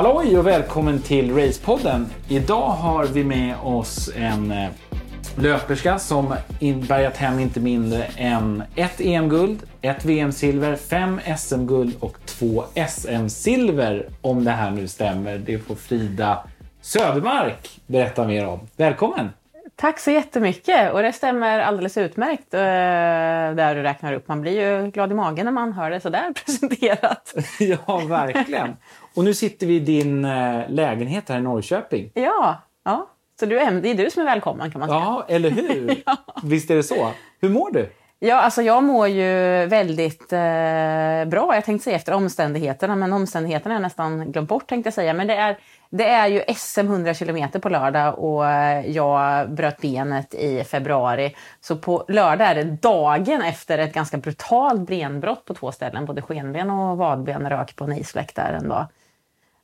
Halloj och välkommen till Racepodden. Idag har vi med oss en eh, löperska som bärgat hem inte mindre än ett EM-guld, ett VM-silver, fem SM-guld och två SM-silver. Om det här nu stämmer. Det får Frida Södermark berätta mer om. Välkommen! Tack så jättemycket och det stämmer alldeles utmärkt eh, där du räknar upp. Man blir ju glad i magen när man hör det sådär presenterat. ja, verkligen. Och nu sitter vi i din eh, lägenhet här i Norrköping. Ja, ja. så du är, det är du som är välkommen kan man säga. Ja, eller hur? ja. Visst är det så. Hur mår du? Ja, alltså jag mår ju väldigt eh, bra. Jag tänkte säga efter omständigheterna, men omständigheterna har jag nästan glömt bort tänkte jag säga. Men det är, det är ju SM 100 kilometer på lördag och jag bröt benet i februari. Så på lördag är det dagen efter ett ganska brutalt benbrott på två ställen. Både skenben och vadben rök på en isfläck där en dag.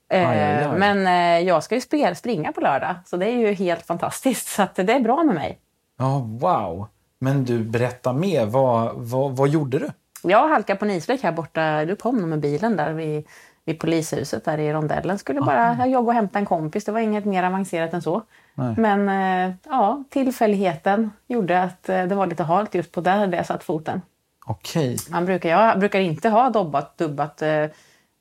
Eh, aj, aj, aj. Men eh, jag ska ju springa på lördag, så det är ju helt fantastiskt. Så det är bra med mig. Ja, wow. Men du, berätta mer. Vad, vad, vad gjorde du? Jag halkade på en isfläck här borta. Du kom med bilen där vid, vid polishuset där i rondellen. Skulle bara jogga och hämta en kompis. Det var inget mer avancerat än så. Nej. Men eh, ja, tillfälligheten gjorde att eh, det var lite halt just på där, där jag satt foten. Okej. Man brukar, jag brukar inte ha dobbat, dubbat eh,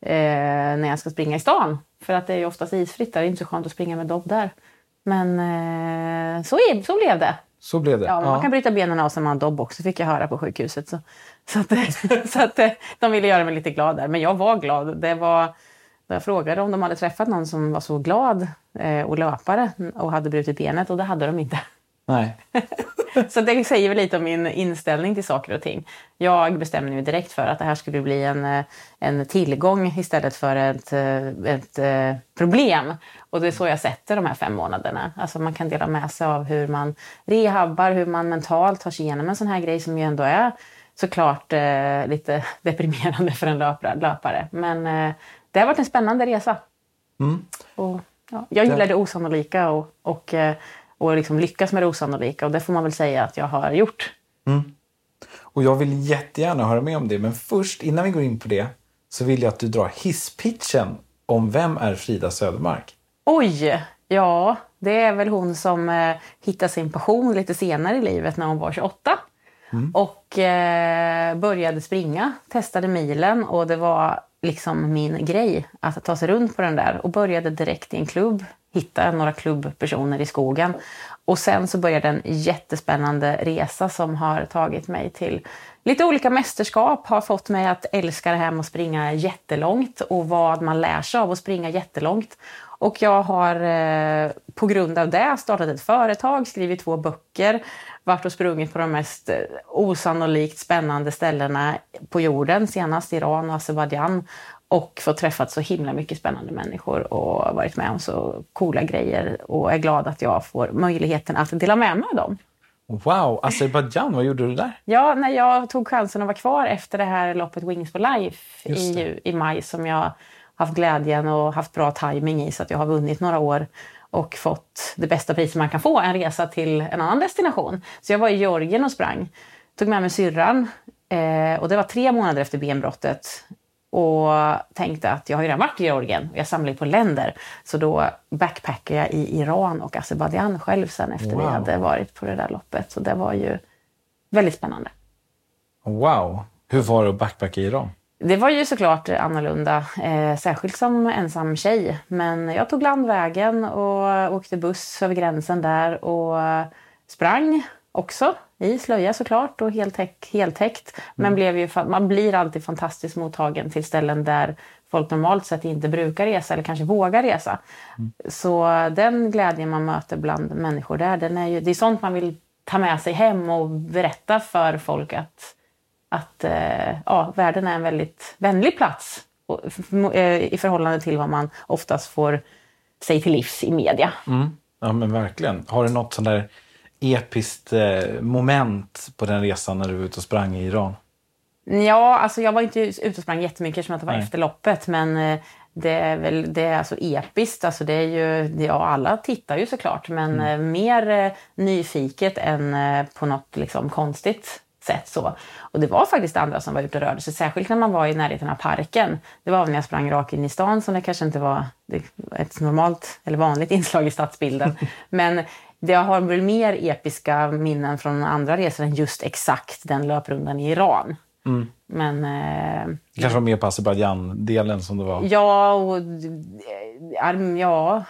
när jag ska springa i stan. För att det är ju oftast isfritt där. Det är inte så skönt att springa med dobb där. Men eh, så, så blev det. Så blev det? Ja, man kan bryta benen av sig man har dobb också, fick jag höra på sjukhuset. Så, så, att, så att eh, de ville göra mig lite glad där. Men jag var glad. Det var, jag frågade om de hade träffat någon som var så glad eh, och löpare och hade brutit benet och det hade de inte. Nej. så det säger väl lite om min inställning till saker och ting. Jag bestämde mig direkt för att det här skulle bli en, eh, en tillgång istället för ett, eh, ett eh, problem. Och det är så jag sätter de här fem månaderna. Alltså man kan dela med sig av hur man rehabbar, hur man mentalt tar sig igenom en sån här grej som ju ändå är såklart eh, lite deprimerande för en löpare. Men eh, det har varit en spännande resa. Mm. Och, ja, jag gillar det osannolika och, och och liksom lyckas med det osannolika. Och det får man väl säga att jag har gjort. Mm. Och jag vill jättegärna höra med om det. Men först, innan vi går in på det, så vill jag att du drar hisspitchen om vem är Frida Södermark? Oj! Ja, det är väl hon som eh, hittade sin passion lite senare i livet när hon var 28. Mm. Och eh, började springa, testade milen och det var liksom min grej att ta sig runt på den där. Och började direkt i en klubb hitta några klubbpersoner i skogen. Och sen så började en jättespännande resa som har tagit mig till lite olika mästerskap, har fått mig att älska det här med att springa jättelångt och vad man lär sig av att springa jättelångt. Och jag har eh, på grund av det startat ett företag, skrivit två böcker, varit och sprungit på de mest eh, osannolikt spännande ställena på jorden, senast Iran och Azerbajdzjan och fått träffat så himla mycket spännande människor och varit med om så coola grejer och är glad att jag får möjligheten att dela med mig av dem. Wow! Azerbajdzjan, vad gjorde du där? Ja, när jag tog chansen att vara kvar efter det här loppet Wings for Life i, i maj som jag haft glädjen och haft bra timing i så att jag har vunnit några år och fått det bästa priset man kan få, en resa till en annan destination. Så jag var i Georgien och sprang. Tog med mig syrran eh, och det var tre månader efter benbrottet och tänkte att jag har ju redan varit i Georgien och jag samlar på länder. Så då backpackade jag i Iran och Azerbajdzjan själv sen efter wow. vi hade varit på det där loppet. Så det var ju väldigt spännande. Wow! Hur var det att backpacka i Iran? Det var ju såklart annorlunda, eh, särskilt som ensam tjej. Men jag tog landvägen och åkte buss över gränsen där och sprang också i slöja såklart och heltäck, heltäckt. Men mm. blev ju, man blir alltid fantastiskt mottagen till ställen där folk normalt sett inte brukar resa eller kanske vågar resa. Mm. Så den glädjen man möter bland människor där, den är ju, det är sånt man vill ta med sig hem och berätta för folk att, att eh, ja, världen är en väldigt vänlig plats eh, i förhållande till vad man oftast får sig till livs i media. Mm. Ja men verkligen. Har du något sånt där episkt eh, moment på den resan när du var ute och sprang i Iran? Ja, alltså jag var inte ute och sprang jättemycket eftersom det var Nej. efter loppet. Men eh, det är väl det är alltså episkt. Alltså det är ju, ja, alla tittar ju såklart. Men mm. Eh, mer nyfiket än på något liksom konstigt sätt. Så. Och det var faktiskt andra som var ute och rörde sig, särskilt när man var i närheten av parken. Det var när jag sprang rakt in i stan som det kanske inte var ett normalt eller vanligt inslag i stadsbilden. Men jag har väl mer episka minnen från andra resor än just exakt den löprundan i Iran. Mm. Men... Eh, det kanske var mer på Azerbajdzjan-delen som det var? Ja, och, ja,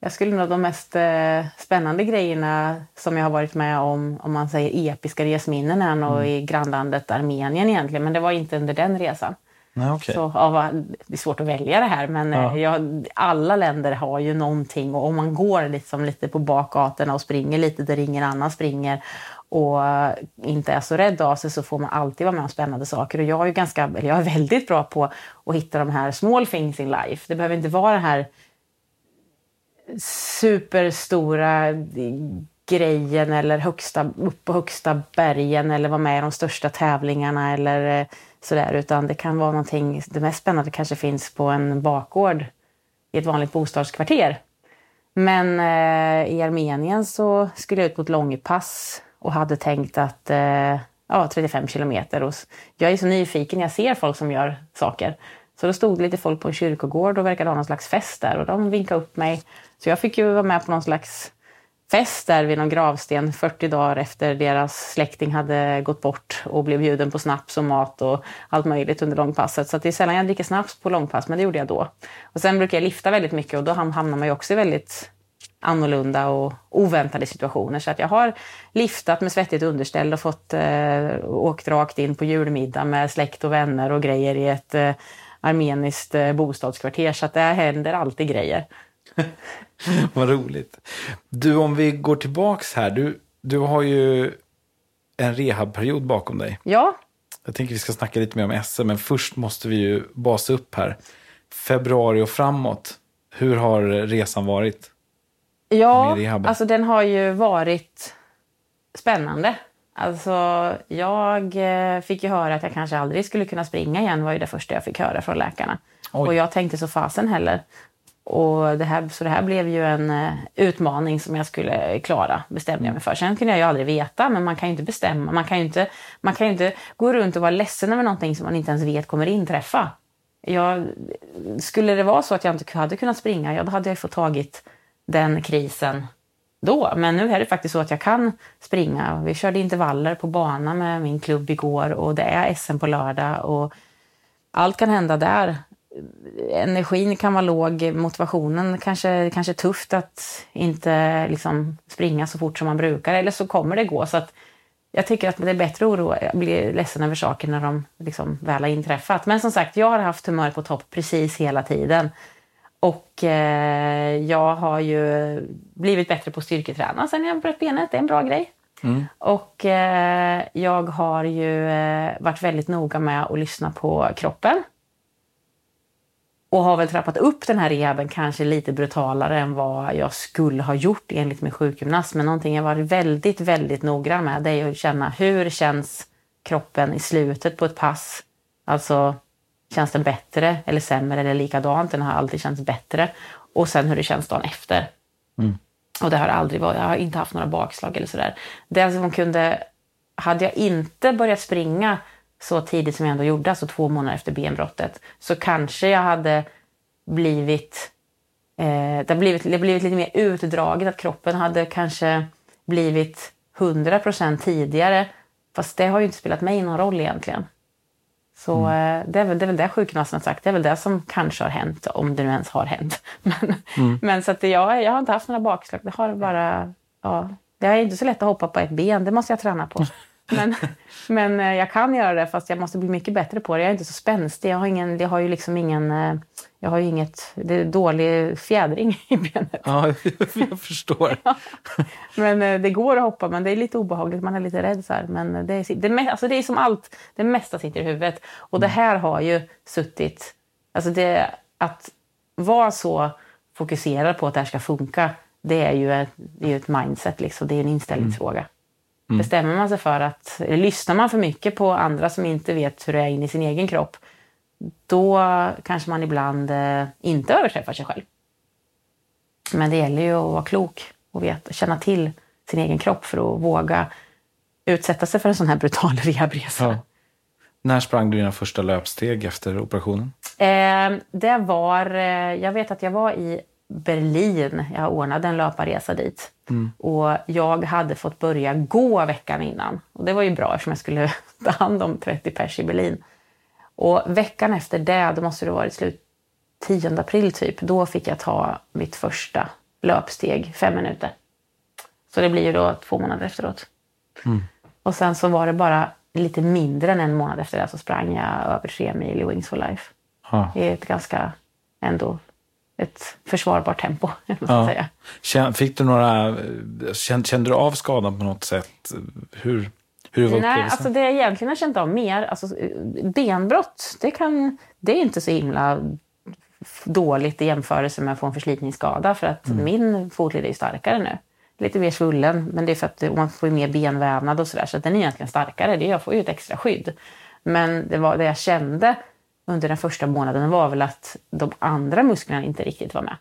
jag skulle nog de mest eh, spännande grejerna som jag har varit med om, om man säger episka resminnen, är nog mm. i grannlandet Armenien egentligen, men det var inte under den resan. Nej, okay. Så, ja, det är svårt att välja det här, men ja. Eh, jag, alla länder har ju någonting och om man går liksom lite på bakgatorna och springer lite där ingen annan springer och eh, inte är så rädd av sig så får man alltid vara med om spännande saker. Och jag är, ganska, eller jag är väldigt bra på att hitta de här small things in life. Det behöver inte vara den här superstora grejen eller högsta, upp på högsta bergen eller vara med i de största tävlingarna eller eh, sådär. Utan det kan vara någonting, det mest spännande kanske finns på en bakgård i ett vanligt bostadskvarter. Men eh, i Armenien så skulle jag ut på ett långpass och hade tänkt att eh, ja, 35 kilometer. Och jag är så nyfiken, jag ser folk som gör saker. Så då stod det lite folk på en kyrkogård och verkade ha någon slags fest där och de vinkade upp mig. Så jag fick ju vara med på någon slags fest där vid någon gravsten 40 dagar efter deras släkting hade gått bort och blev bjuden på snaps och mat och allt möjligt under långpasset. Så det är sällan jag dricker snaps på långpass, men det gjorde jag då. Och sen brukar jag lifta väldigt mycket och då hamnar man ju också i väldigt annorlunda och oväntade situationer. Så att jag har liftat med svettigt underställ och fått eh, åkt rakt in på julmiddag med släkt och vänner och grejer i ett eh, armeniskt eh, bostadskvarter. Så att det händer alltid grejer. Vad roligt. Du, om vi går tillbaks här. Du, du har ju en rehabperiod bakom dig. Ja. Jag tänker vi ska snacka lite mer om SM, men först måste vi ju basa upp här. Februari och framåt. Hur har resan varit? Ja, alltså den har ju varit spännande. Alltså, jag eh, fick ju höra att jag kanske aldrig skulle kunna springa igen, var ju det första jag fick höra från läkarna. Oj. Och jag tänkte så fasen heller. Och det här, så det här blev ju en eh, utmaning som jag skulle klara, bestämde jag mig för. Sen kunde jag ju aldrig veta, men man kan ju inte bestämma. Man kan ju inte, man kan inte gå runt och vara ledsen över någonting som man inte ens vet kommer inträffa. Jag, skulle det vara så att jag inte hade kunnat springa, ja, då hade jag fått tagit den krisen då. Men nu är det faktiskt så att jag kan springa. Vi körde intervaller på bana med min klubb igår och det är SM på lördag och allt kan hända där. Energin kan vara låg, motivationen kanske, kanske tufft att inte liksom springa så fort som man brukar eller så kommer det gå. Så att jag tycker att det är bättre att oroa, bli ledsen över saker när de liksom väl har inträffat. Men som sagt, jag har haft humör på topp precis hela tiden. Och eh, jag har ju blivit bättre på styrketräna sen jag bröt benet. Det är en bra grej. Mm. Och eh, jag har ju eh, varit väldigt noga med att lyssna på kroppen. Och har väl trappat upp den här rehaben kanske lite brutalare än vad jag skulle ha gjort enligt min sjukgymnast. Men någonting jag varit väldigt, väldigt noggrann med det är att känna hur känns kroppen i slutet på ett pass. Alltså Känns den bättre eller sämre eller likadant? Den har alltid känts bättre. Och sen hur det känns dagen efter. Mm. Och det har aldrig varit, jag har inte haft några bakslag eller sådär. Det som kunde, hade jag inte börjat springa så tidigt som jag ändå gjorde, alltså två månader efter benbrottet, så kanske jag hade blivit, eh, det, har blivit, det har blivit lite mer utdraget, att kroppen hade kanske blivit 100% tidigare. Fast det har ju inte spelat mig någon roll egentligen. Så mm. Eh, det, är väl, det är väl det sjukgymnasten har sagt. Det är väl det som kanske har hänt, om det nu ens har hänt. Men, mm. men så att jag, jag har inte haft några bakslag. Det har bara... Ja, det är inte så lätt att hoppa på ett ben. Det måste jag träna på. Men, men eh, jag kan göra det fast jag måste bli mycket bättre på det. Jag är inte så spänstig. Jag har, ingen, jag har ju liksom ingen... Eh, jag har ju inget... Det är dålig fjädring i benet. Ja, jag förstår. Ja. Men eh, det går att hoppa, men det är lite obehagligt. Man är lite rädd så här. Men det är, det, alltså det är som allt. Det mesta sitter i huvudet. Och det mm. här har ju suttit... Alltså det, att vara så fokuserad på att det här ska funka, det är ju ett, det är ett mindset. Liksom. Det är en inställningsfråga. Mm. Mm. Bestämmer man sig för att, eller lyssnar man för mycket på andra som inte vet hur det är in i sin egen kropp, då kanske man ibland eh, inte överträffar sig själv. Men det gäller ju att vara klok och veta, känna till sin egen kropp för att våga utsätta sig för en sån här brutal rehabresa. Ja. När sprang du dina första löpsteg efter operationen? Eh, det var, eh, jag vet att jag var i Berlin. Jag ordnade en löparresa dit. Mm. Och jag hade fått börja gå veckan innan. Och det var ju bra eftersom jag skulle ta hand om 30 pers i Berlin. Och veckan efter det, då måste det varit slut 10 april typ, då fick jag ta mitt första löpsteg, fem minuter. Så det blir ju då två månader efteråt. Mm. Och sen så var det bara lite mindre än en månad efter det så sprang jag över tre mil i Wings for Life. Ja. I ett ganska, ändå, ett försvarbart tempo. Ja. säga. Fick du några, kände, kände du av skadan på något sätt? Hur, hur var Nej, alltså det jag egentligen har känt av mer, alltså benbrott, det, kan, det är inte så himla dåligt i jämförelse med att få en förslitningsskada för att Mm. min fotled är starkare nu. Lite mer svullen, men det är för att det- man får mer benvävnad och sådär så att den är egentligen starkare. Det, jag får ju ett extra skydd. Men det, var, det jag kände under den första månaden var väl att de andra musklerna inte riktigt var med.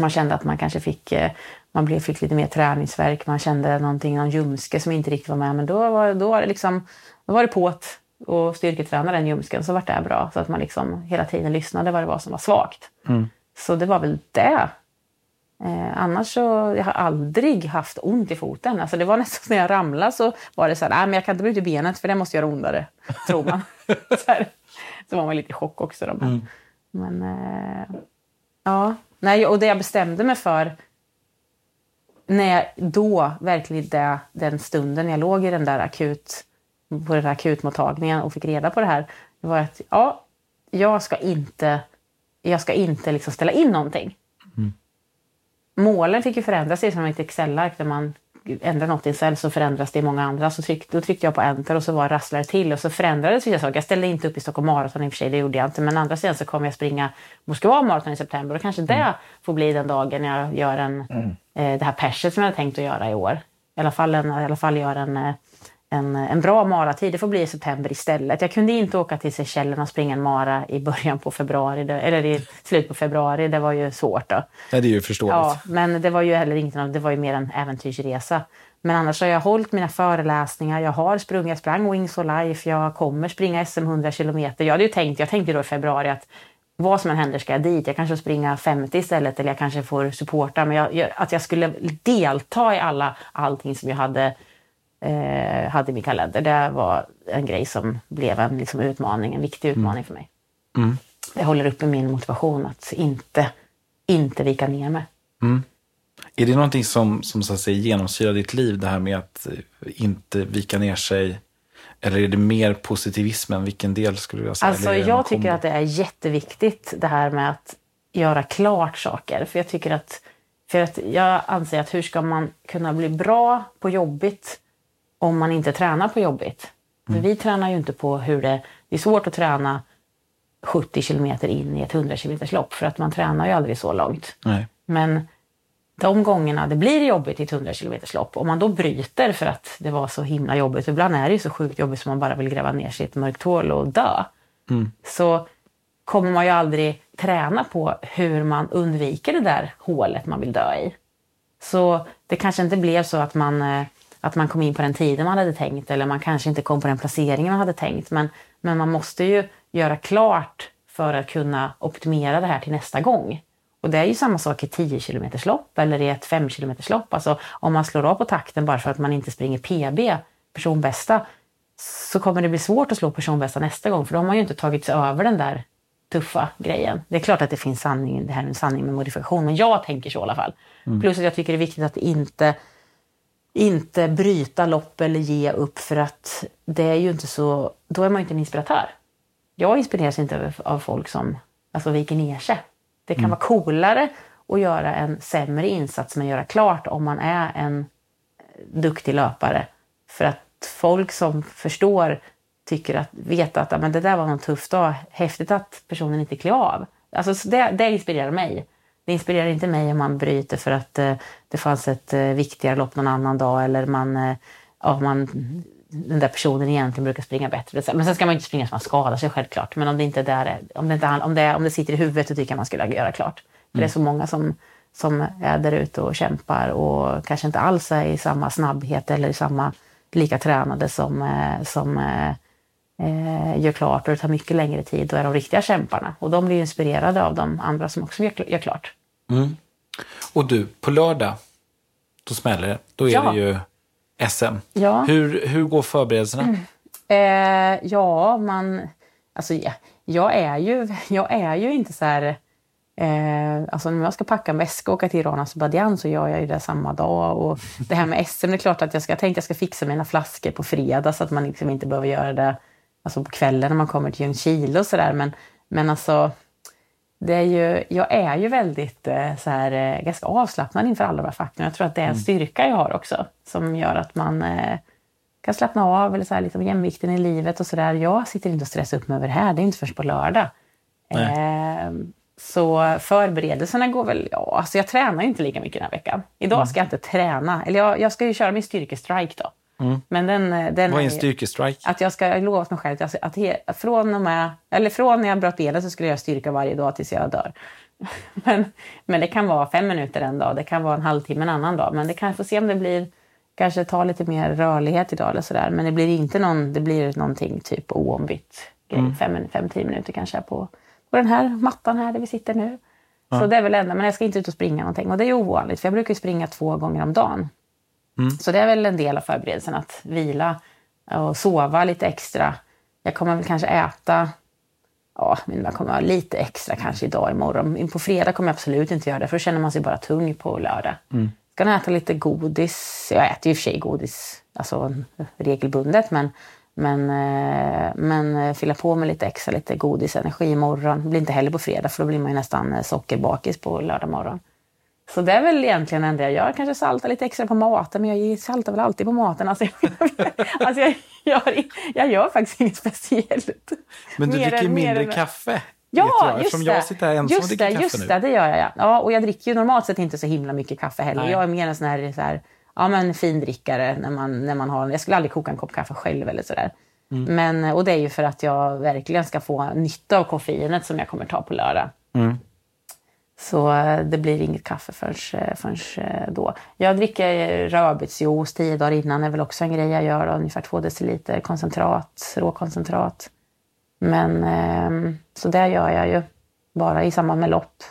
Man kände att man kanske fick, eh, man blev, fick lite mer träningsverk, man kände någonting, någon ljumske som inte riktigt var med. Men då var, då var det liksom, då var det påt och styrketräna den ljumsken så vart det bra. Så att man liksom hela tiden lyssnade vad det var som var svagt. Så det var väl det. Eh, annars så, jag har aldrig haft ont i foten. Alltså det var nästan när jag ramlade så var det så här, nej men jag kan inte bryta benet för det måste göra ondare, tror man. så, här. Så var man lite i chock också. Då. Men, men eh, ja, nej, och det jag bestämde mig för när jag då, verkligen det, den stunden jag låg i den där akut, på den där akutmottagningen och fick reda på det här, det var att ja, jag ska inte, jag ska inte liksom ställa in någonting. Målen fick ju förändras, är som ett Excel-ark där man ändrar något i en cell så förändras det i många andra. Så tryck, då tryckte jag på enter och så var rasslare till och så förändrades vissa saker. Jag ställde inte upp i Stockholm Marathon i och för sig, det gjorde jag inte. Men andra sidan så kommer jag springa Moskva Marathon i september och kanske det får bli den dagen jag gör en, eh, det här perset som jag hade tänkt att göra i år. I alla fall, en, i alla fall göra en, eh, en, en bra maratid. Det får bli i september istället. Jag kunde inte åka till Seychellerna och springa en mara i början på februari, eller i slutet på februari. Det var ju svårt då. Nej, det är ju förståeligt. Ja, men det var ju heller inget annat. Det var ju mer en äventyrsresa. Men annars har jag hållit mina föreläsningar. Jag har sprungit, jag sprang Wings for Life. Jag kommer springa SM 100 kilometer. Jag hade ju tänkt, jag tänkte då i februari att vad som än händer ska jag dit. Jag kanske får springa 50 istället eller jag kanske får supporta. Men jag, jag, att jag skulle delta i alla, allting som jag hade, eh, hade i min kalender. Det var en grej som blev en liksom, utmaning, en viktig utmaning för mig. Det håller uppe min motivation att inte, inte vika ner mig. Är det någonting som, som så att säga, genomsyrar ditt liv, det här med att inte vika ner sig? Eller är det mer positivismen? Vilken del skulle du säga? Alltså, jag tycker att det är jätteviktigt det här med att göra klart saker. För jag tycker att, för att jag anser att hur ska man kunna bli bra på jobbigt om man inte tränar på jobbigt? För vi tränar ju inte på hur det... Det är svårt att träna 70 kilometer in i ett 100 kilometers lopp för att man tränar ju aldrig så långt. Nej. Men de gångerna det blir jobbigt i ett 100 km lopp, om man då bryter för att det var så himla jobbigt, ibland är det ju så sjukt jobbigt som man bara vill gräva ner sig i ett mörkt hål och dö, så kommer man ju aldrig träna på hur man undviker det där hålet man vill dö i. Så det kanske inte blev så att man, eh, att man kom in på den tiden man hade tänkt eller man kanske inte kom på den placeringen man hade tänkt. Men, men man måste ju göra klart för att kunna optimera det här till nästa gång. Och det är ju samma sak i 10 km lopp eller i ett 5 km lopp. Alltså om man slår av på takten bara för att man inte springer PB, personbästa, så kommer det bli svårt att slå personbästa nästa gång för då har man ju inte tagit sig över den där tuffa grejen. Det är klart att det finns sanning, det här är en sanning med modifikation, men jag tänker så i alla fall. Plus att jag tycker det är viktigt att inte, inte bryta lopp eller ge upp för att det är ju inte så, då är man ju inte en inspiratör. Jag inspireras inte av, folk som alltså, viker ner sig. Det kan vara coolare att göra en sämre insats men göra klart om man är en duktig löpare. För att folk som förstår tycker att, vet att "Ja, men det där var en tuff dag, häftigt att personen inte klev av. Alltså, så det, det inspirerar mig. Det inspirerar inte mig om man bryter för att eh, det fanns ett eh, viktigare lopp någon annan dag eller man, eh, ja, man, den där personen egentligen brukar springa bättre. Men sen ska man inte springa så man skadar sig självklart. Men om det inte är där, om det, inte, om det, om det sitter i huvudet så tycker jag man skulle göra klart. För det är så många som, som är där ute och kämpar och kanske inte alls är i samma snabbhet eller i samma lika tränade som, som eh, eh, gör klart och det tar mycket längre tid och är de riktiga kämparna. Och de blir inspirerade av de andra som också gör, gör klart. Mm. Och du, på lördag, då smäller det. Då är Ja. det ju SM. Ja. Hur, hur går förberedelserna? Eh, ja, man... Alltså, ja, jag, är ju, jag är ju inte så här... Eh, alltså när jag ska packa en väska och åka till Iran Azerbajdzjan så gör jag ju det samma dag. Och det här med SM, det är klart att jag ska jag tänkte jag ska fixa mina flaskor på fredag så att man liksom inte behöver göra det alltså på kvällen när man kommer till Ljungskile och sådär. Men, men alltså, det är ju, jag är ju väldigt eh, så här, eh, ganska avslappnad inför alla de här faktorerna. Jag tror att det är en styrka jag har också som gör att man eh, kan slappna av eller så här, liksom jämvikten i livet och sådär. Jag sitter inte och stressar upp mig över det här. Det är inte först på lördag. Eh, så förberedelserna går väl... Ja, alltså jag tränar inte lika mycket den här veckan. Idag ska jag inte träna. Eller jag, jag ska ju köra min styrkestrike då. Men den, eh, den Vad är en styrkestrike? att jag ska lovat mig själv att, att he, från, och med, eller från när jag bröt benet så skulle jag styrka varje dag tills jag dör. Men, men det kan vara fem minuter en dag, det kan vara en halvtimme en annan dag. Men det kan få se om det blir, kanske ta lite mer rörlighet idag eller sådär. Men det blir inte någon, det blir någonting typ oombytt grej. Fem, fem, tio minuter kanske på, på den här mattan här där vi sitter nu. Så det är väl enda, men jag ska inte ut och springa någonting. Och det är ju ovanligt, för jag brukar springa två gånger om dagen. Så det är väl en del av förberedelsen att vila och sova lite extra. Jag kommer väl kanske äta, ja, men man kommer ha lite extra kanske idag imorgon. På fredag kommer jag absolut inte göra det, för då känner man sig bara tung på lördag. Ska nog äta lite godis. Jag äter ju i och för sig godis alltså, regelbundet, men, men, eh, men eh, fylla på med lite extra, lite godisenergi imorgon. Det blir inte heller på fredag, för då blir man ju nästan eh, sockerbakis på lördag morgon. Så det är väl egentligen det enda jag gör. Kanske salta lite extra på maten, men jag saltar väl alltid på maten. Alltså, jag, alltså jag, gör, jag gör faktiskt inget speciellt. Men du Mer dricker mer mindre än- kaffe. Ja, jag, just det. jag sitter här ensam och just dricker det, kaffe nu. det, det gör jag. Ja. ja, och jag dricker ju normalt sett inte så himla mycket kaffe heller. Nej. Jag är mer en sån här, så här ja, men findrickare när man, när man har... Jag skulle aldrig koka en kopp kaffe själv eller sådär. Mm. Men, och det är ju för att jag verkligen ska få nytta av koffeinet som jag kommer ta på lördag. Mm. Så eh, det blir inget kaffe förrän, eh, förrän eh, då. Jag dricker rödbetsjuice tio dagar innan. Det är väl också en grej jag gör. Ungefär två deciliter koncentrat, råkoncentrat. Men ehm, så det gör jag ju bara i samband med lopp.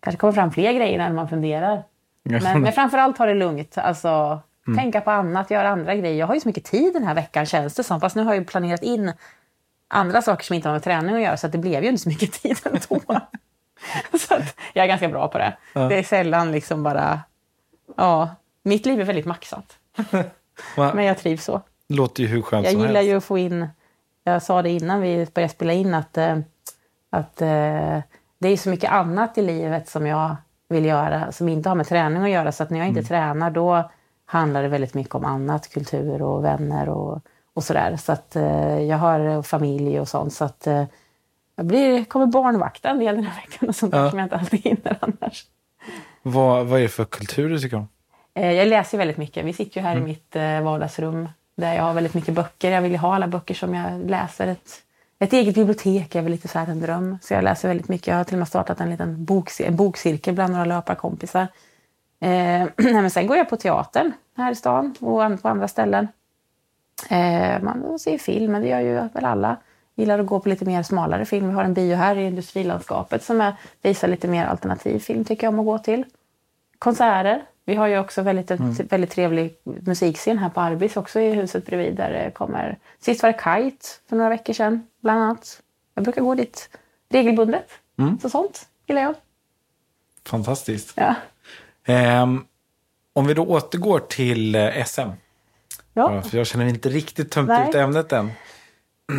Kanske kommer fram fler grejer när man funderar. Men, men framförallt ha det lugnt. Alltså, Tänka på annat, göra andra grejer. Jag har ju så mycket tid den här veckan känns det som. Fast nu har jag ju planerat in andra saker som inte har med träning att göra. Så det blev ju inte så mycket tid ändå. så jag är ganska bra på det. Det är sällan liksom bara... Ja, mitt liv är väldigt maxat. Men jag trivs så. Låter ju hur skönt Jag som gillar helst. ju att få in, jag sa det innan vi började spela in, att, eh, att eh, det är så mycket annat i livet som jag vill göra som inte har med träning att göra. Så att när jag inte tränar då handlar det väldigt mycket om annat, kultur och vänner och, och sådär. Så att eh, jag har familj och sånt. Så att jag blir, kommer barnvakta en del den här veckan och sånt Ja. som jag inte alltid hinner annars. Vad, vad är det för kultur du tycker om? Eh, Jag läser väldigt mycket. Vi sitter ju Mm. här i mitt eh, vardagsrum där jag har väldigt mycket böcker. Jag vill ha alla böcker som jag läser. Ett, ett eget bibliotek är väl lite så här en dröm. Så jag läser väldigt mycket. Jag har till och med startat en liten bokcir- en bokcirkel bland några löparkompisar. Eh, men sen går jag på teatern här i stan och på andra ställen. Eh, man ser film, men det gör ju väl alla. Gillar att gå på lite mer smalare film. Vi har en bio här i industrilandskapet som är, visar lite mer alternativ film tycker jag om att gå till konserter. Vi har ju också väldigt, en väldigt trevlig musikscen här på Arbis också i huset bredvid där det kommer... Sist var det Kite för några veckor sedan bland annat. Jag brukar gå dit regelbundet. Så sånt gillar jag. Fantastiskt. Ja. Ehm, om vi då återgår till eh, SM. Ja. Jag känner mig inte riktigt tömt Nej. ut ämnet än.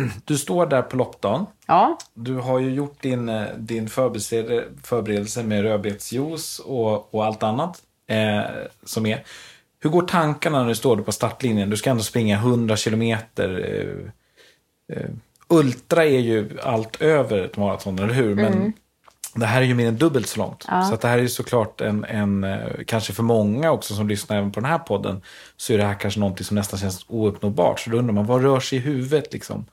Du står där på loppdagen. ja. Du har ju gjort din, eh, din förberedelse, förberedelse med rödbetsjuice och, och allt annat eh, som är. Hur går tankarna när du står på startlinjen? Du ska ändå springa 100 kilometer. Eh, eh, ultra är ju allt över ett maraton, eller hur? Men det här är ju mer än dubbelt så långt. Ja. Så det här är ju såklart en, en, eh, kanske för många också som lyssnar även på den här podden, så är det här kanske någonting som nästan känns ouppnåbart. Så då undrar man, vad rör sig i huvudet liksom?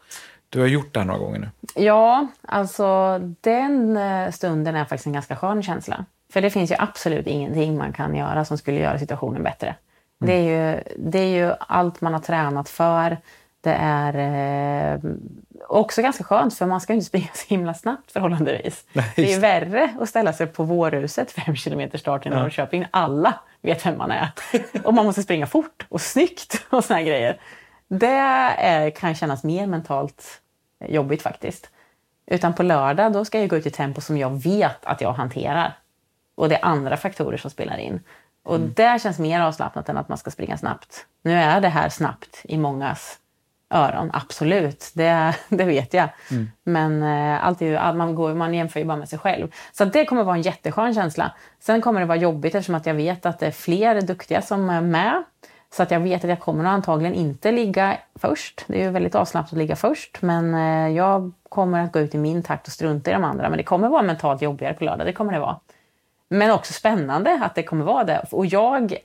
Du har gjort det här några gånger nu. Ja, alltså den eh, stunden är faktiskt en ganska skön känsla. För det finns ju absolut ingenting man kan göra som skulle göra situationen bättre. Det, är ju, det är ju allt man har tränat för. Det är eh, också ganska skönt för man ska inte springa så himla snabbt förhållandevis. Nej, det är värre att ställa sig på Vårhuset fem kilometer start i Norrköping. Alla vet vem man är. Och man måste springa fort och snyggt och såna grejer. Det är, kan kännas mer mentalt jobbigt faktiskt. Utan på lördag då ska jag gå ut i tempo som jag vet att jag hanterar. Och det är andra faktorer som spelar in. Och Mm. det känns mer avslappnat än att man ska springa snabbt. Nu är det här snabbt i mångas öron, absolut. Det, det vet jag. Mm. Men eh, allt är man, går, man jämför ju bara med sig själv. Så det kommer vara en jätteskön känsla. Sen kommer det vara jobbigt eftersom att jag vet att det är fler duktiga som är med. Så att jag vet att jag kommer antagligen inte ligga först. Det är ju väldigt avslappnat att ligga först. Men eh, jag kommer att gå ut i min takt och strunta i de andra. Men det kommer vara mentalt jobbigare på lördag, det kommer det vara. Men också spännande att det kommer vara det. Och jag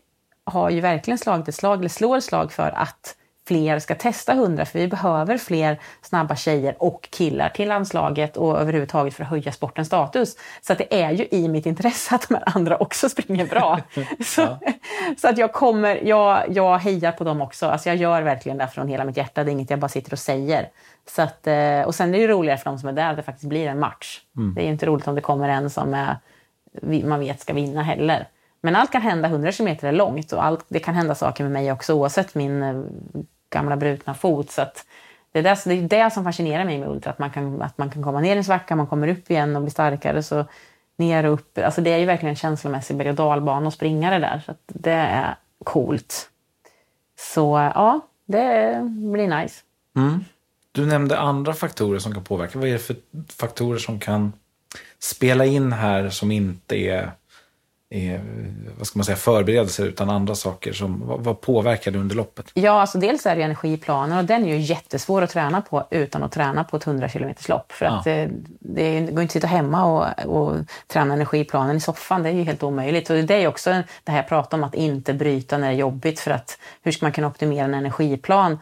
har ju verkligen slagit ett slag, eller slår ett slag för att fler ska testa 100 för vi behöver fler snabba tjejer och killar till landslaget och överhuvudtaget för att höja sportens status. Så att det är ju i mitt intresse att de här andra också springer bra. så, så att jag kommer, jag, jag hejar på dem också. Alltså jag gör verkligen det från hela mitt hjärta, det är inget jag bara sitter och säger. Så att, eh, och sen är det roligare för de som är där att det faktiskt blir en match. Det är inte roligt om det kommer en som är, man vet ska vinna heller. Men allt kan hända, 100 km är långt och allt, det kan hända saker med mig också oavsett min eh, gamla brutna fot. Så att det, är det, det är det som fascinerar mig med ultra, att man, kan, att man kan komma ner i en svacka, man kommer upp igen och blir starkare. Så ner och upp, alltså det är ju verkligen en känslomässig berg och dalbana att springa det där. Så att det är coolt. Så ja, det blir nice. Mm. Du nämnde andra faktorer som kan påverka. Vad är det för faktorer som kan spela in här som inte är, är vad ska man säga, förberedelser utan andra saker? Som, vad, vad påverkar det under loppet? Ja, alltså dels är det energiplanen och den är ju jättesvår att träna på utan att träna på ett 100 km lopp. För att eh, det, går inte att sitta hemma och, och träna energiplanen i soffan. Det är ju helt omöjligt. Och det är också det här jag pratar om att inte bryta när det är jobbigt. För att hur ska man kunna optimera en energiplan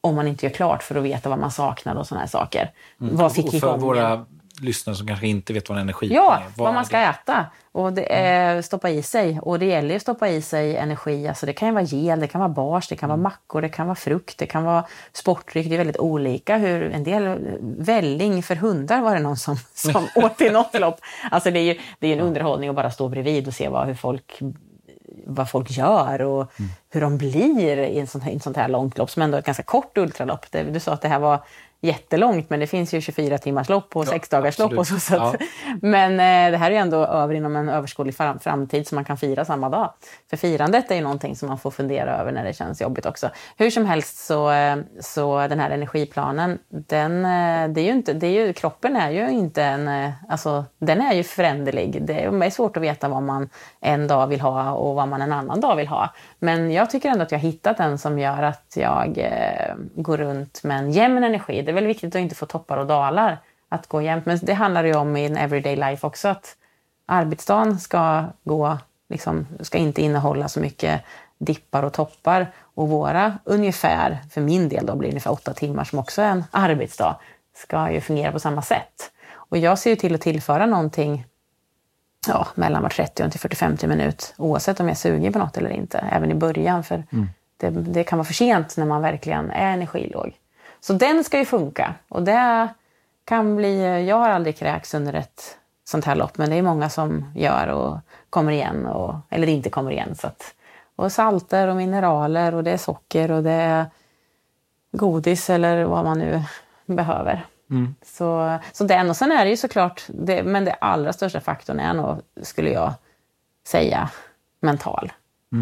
om man inte gör klart för att veta vad man saknar och sådana här saker. Vad fick Och för igång våra lyssnare som kanske inte vet vad en energi Ja, är. vad man ska det? äta och det är stoppa i sig. Och det gäller ju att stoppa i sig energi. Alltså det kan ju vara gel, det kan vara bars, det kan vara mackor, det kan vara frukt, det kan vara sportdryck. Det är väldigt olika. Hur en del välling för hundar var det någon som, som åt i något lopp. Alltså det är ju det är en underhållning att bara stå bredvid och se vad, hur folk vad folk gör och hur de blir i en sån här, i ett sånt här långt lopp som ändå är ett ganska kort ultralopp. Du sa att det här var jättelångt men det finns ju 24 timmars lopp och Ja, 6 dagars lopp och så. så att, Men eh, det här är ändå över inom en överskådlig fram, framtid som man kan fira samma dag. För firandet är ju någonting som man får fundera över när det känns jobbigt också. Hur som helst så, eh, så den här energiplanen, den, eh, det är ju inte, det är ju, kroppen är ju inte en, eh, alltså den är ju föränderlig. Det är svårt att veta vad man en dag vill ha och vad man en annan dag vill ha. Men jag tycker ändå att jag har hittat en som gör att jag eh, går runt med en jämn energi. Det är väl viktigt att inte få toppar och dalar, att gå jämnt. Men det handlar ju om i en everyday life också, att arbetsdagen ska gå, liksom, ska inte innehålla så mycket dippar och toppar. Och våra ungefär, för min del då blir det ungefär åtta timmar som också är en arbetsdag, ska ju fungera på samma sätt. Och jag ser ju till att tillföra någonting ja, mellan var 30 och till 40-50 minut oavsett om jag är sugen på något eller inte. Även i början för det, det kan vara för sent när man verkligen är energilåg. Så den ska ju funka och det kan bli, jag har aldrig kräkts under ett sånt här lopp men det är många som gör och kommer igen och, eller inte kommer igen. Så att, och salter och mineraler och det är socker och det är godis eller vad man nu behöver. Så, så den, och sen är det ju såklart, det, men det allra största faktorn är nog, skulle jag säga, mental.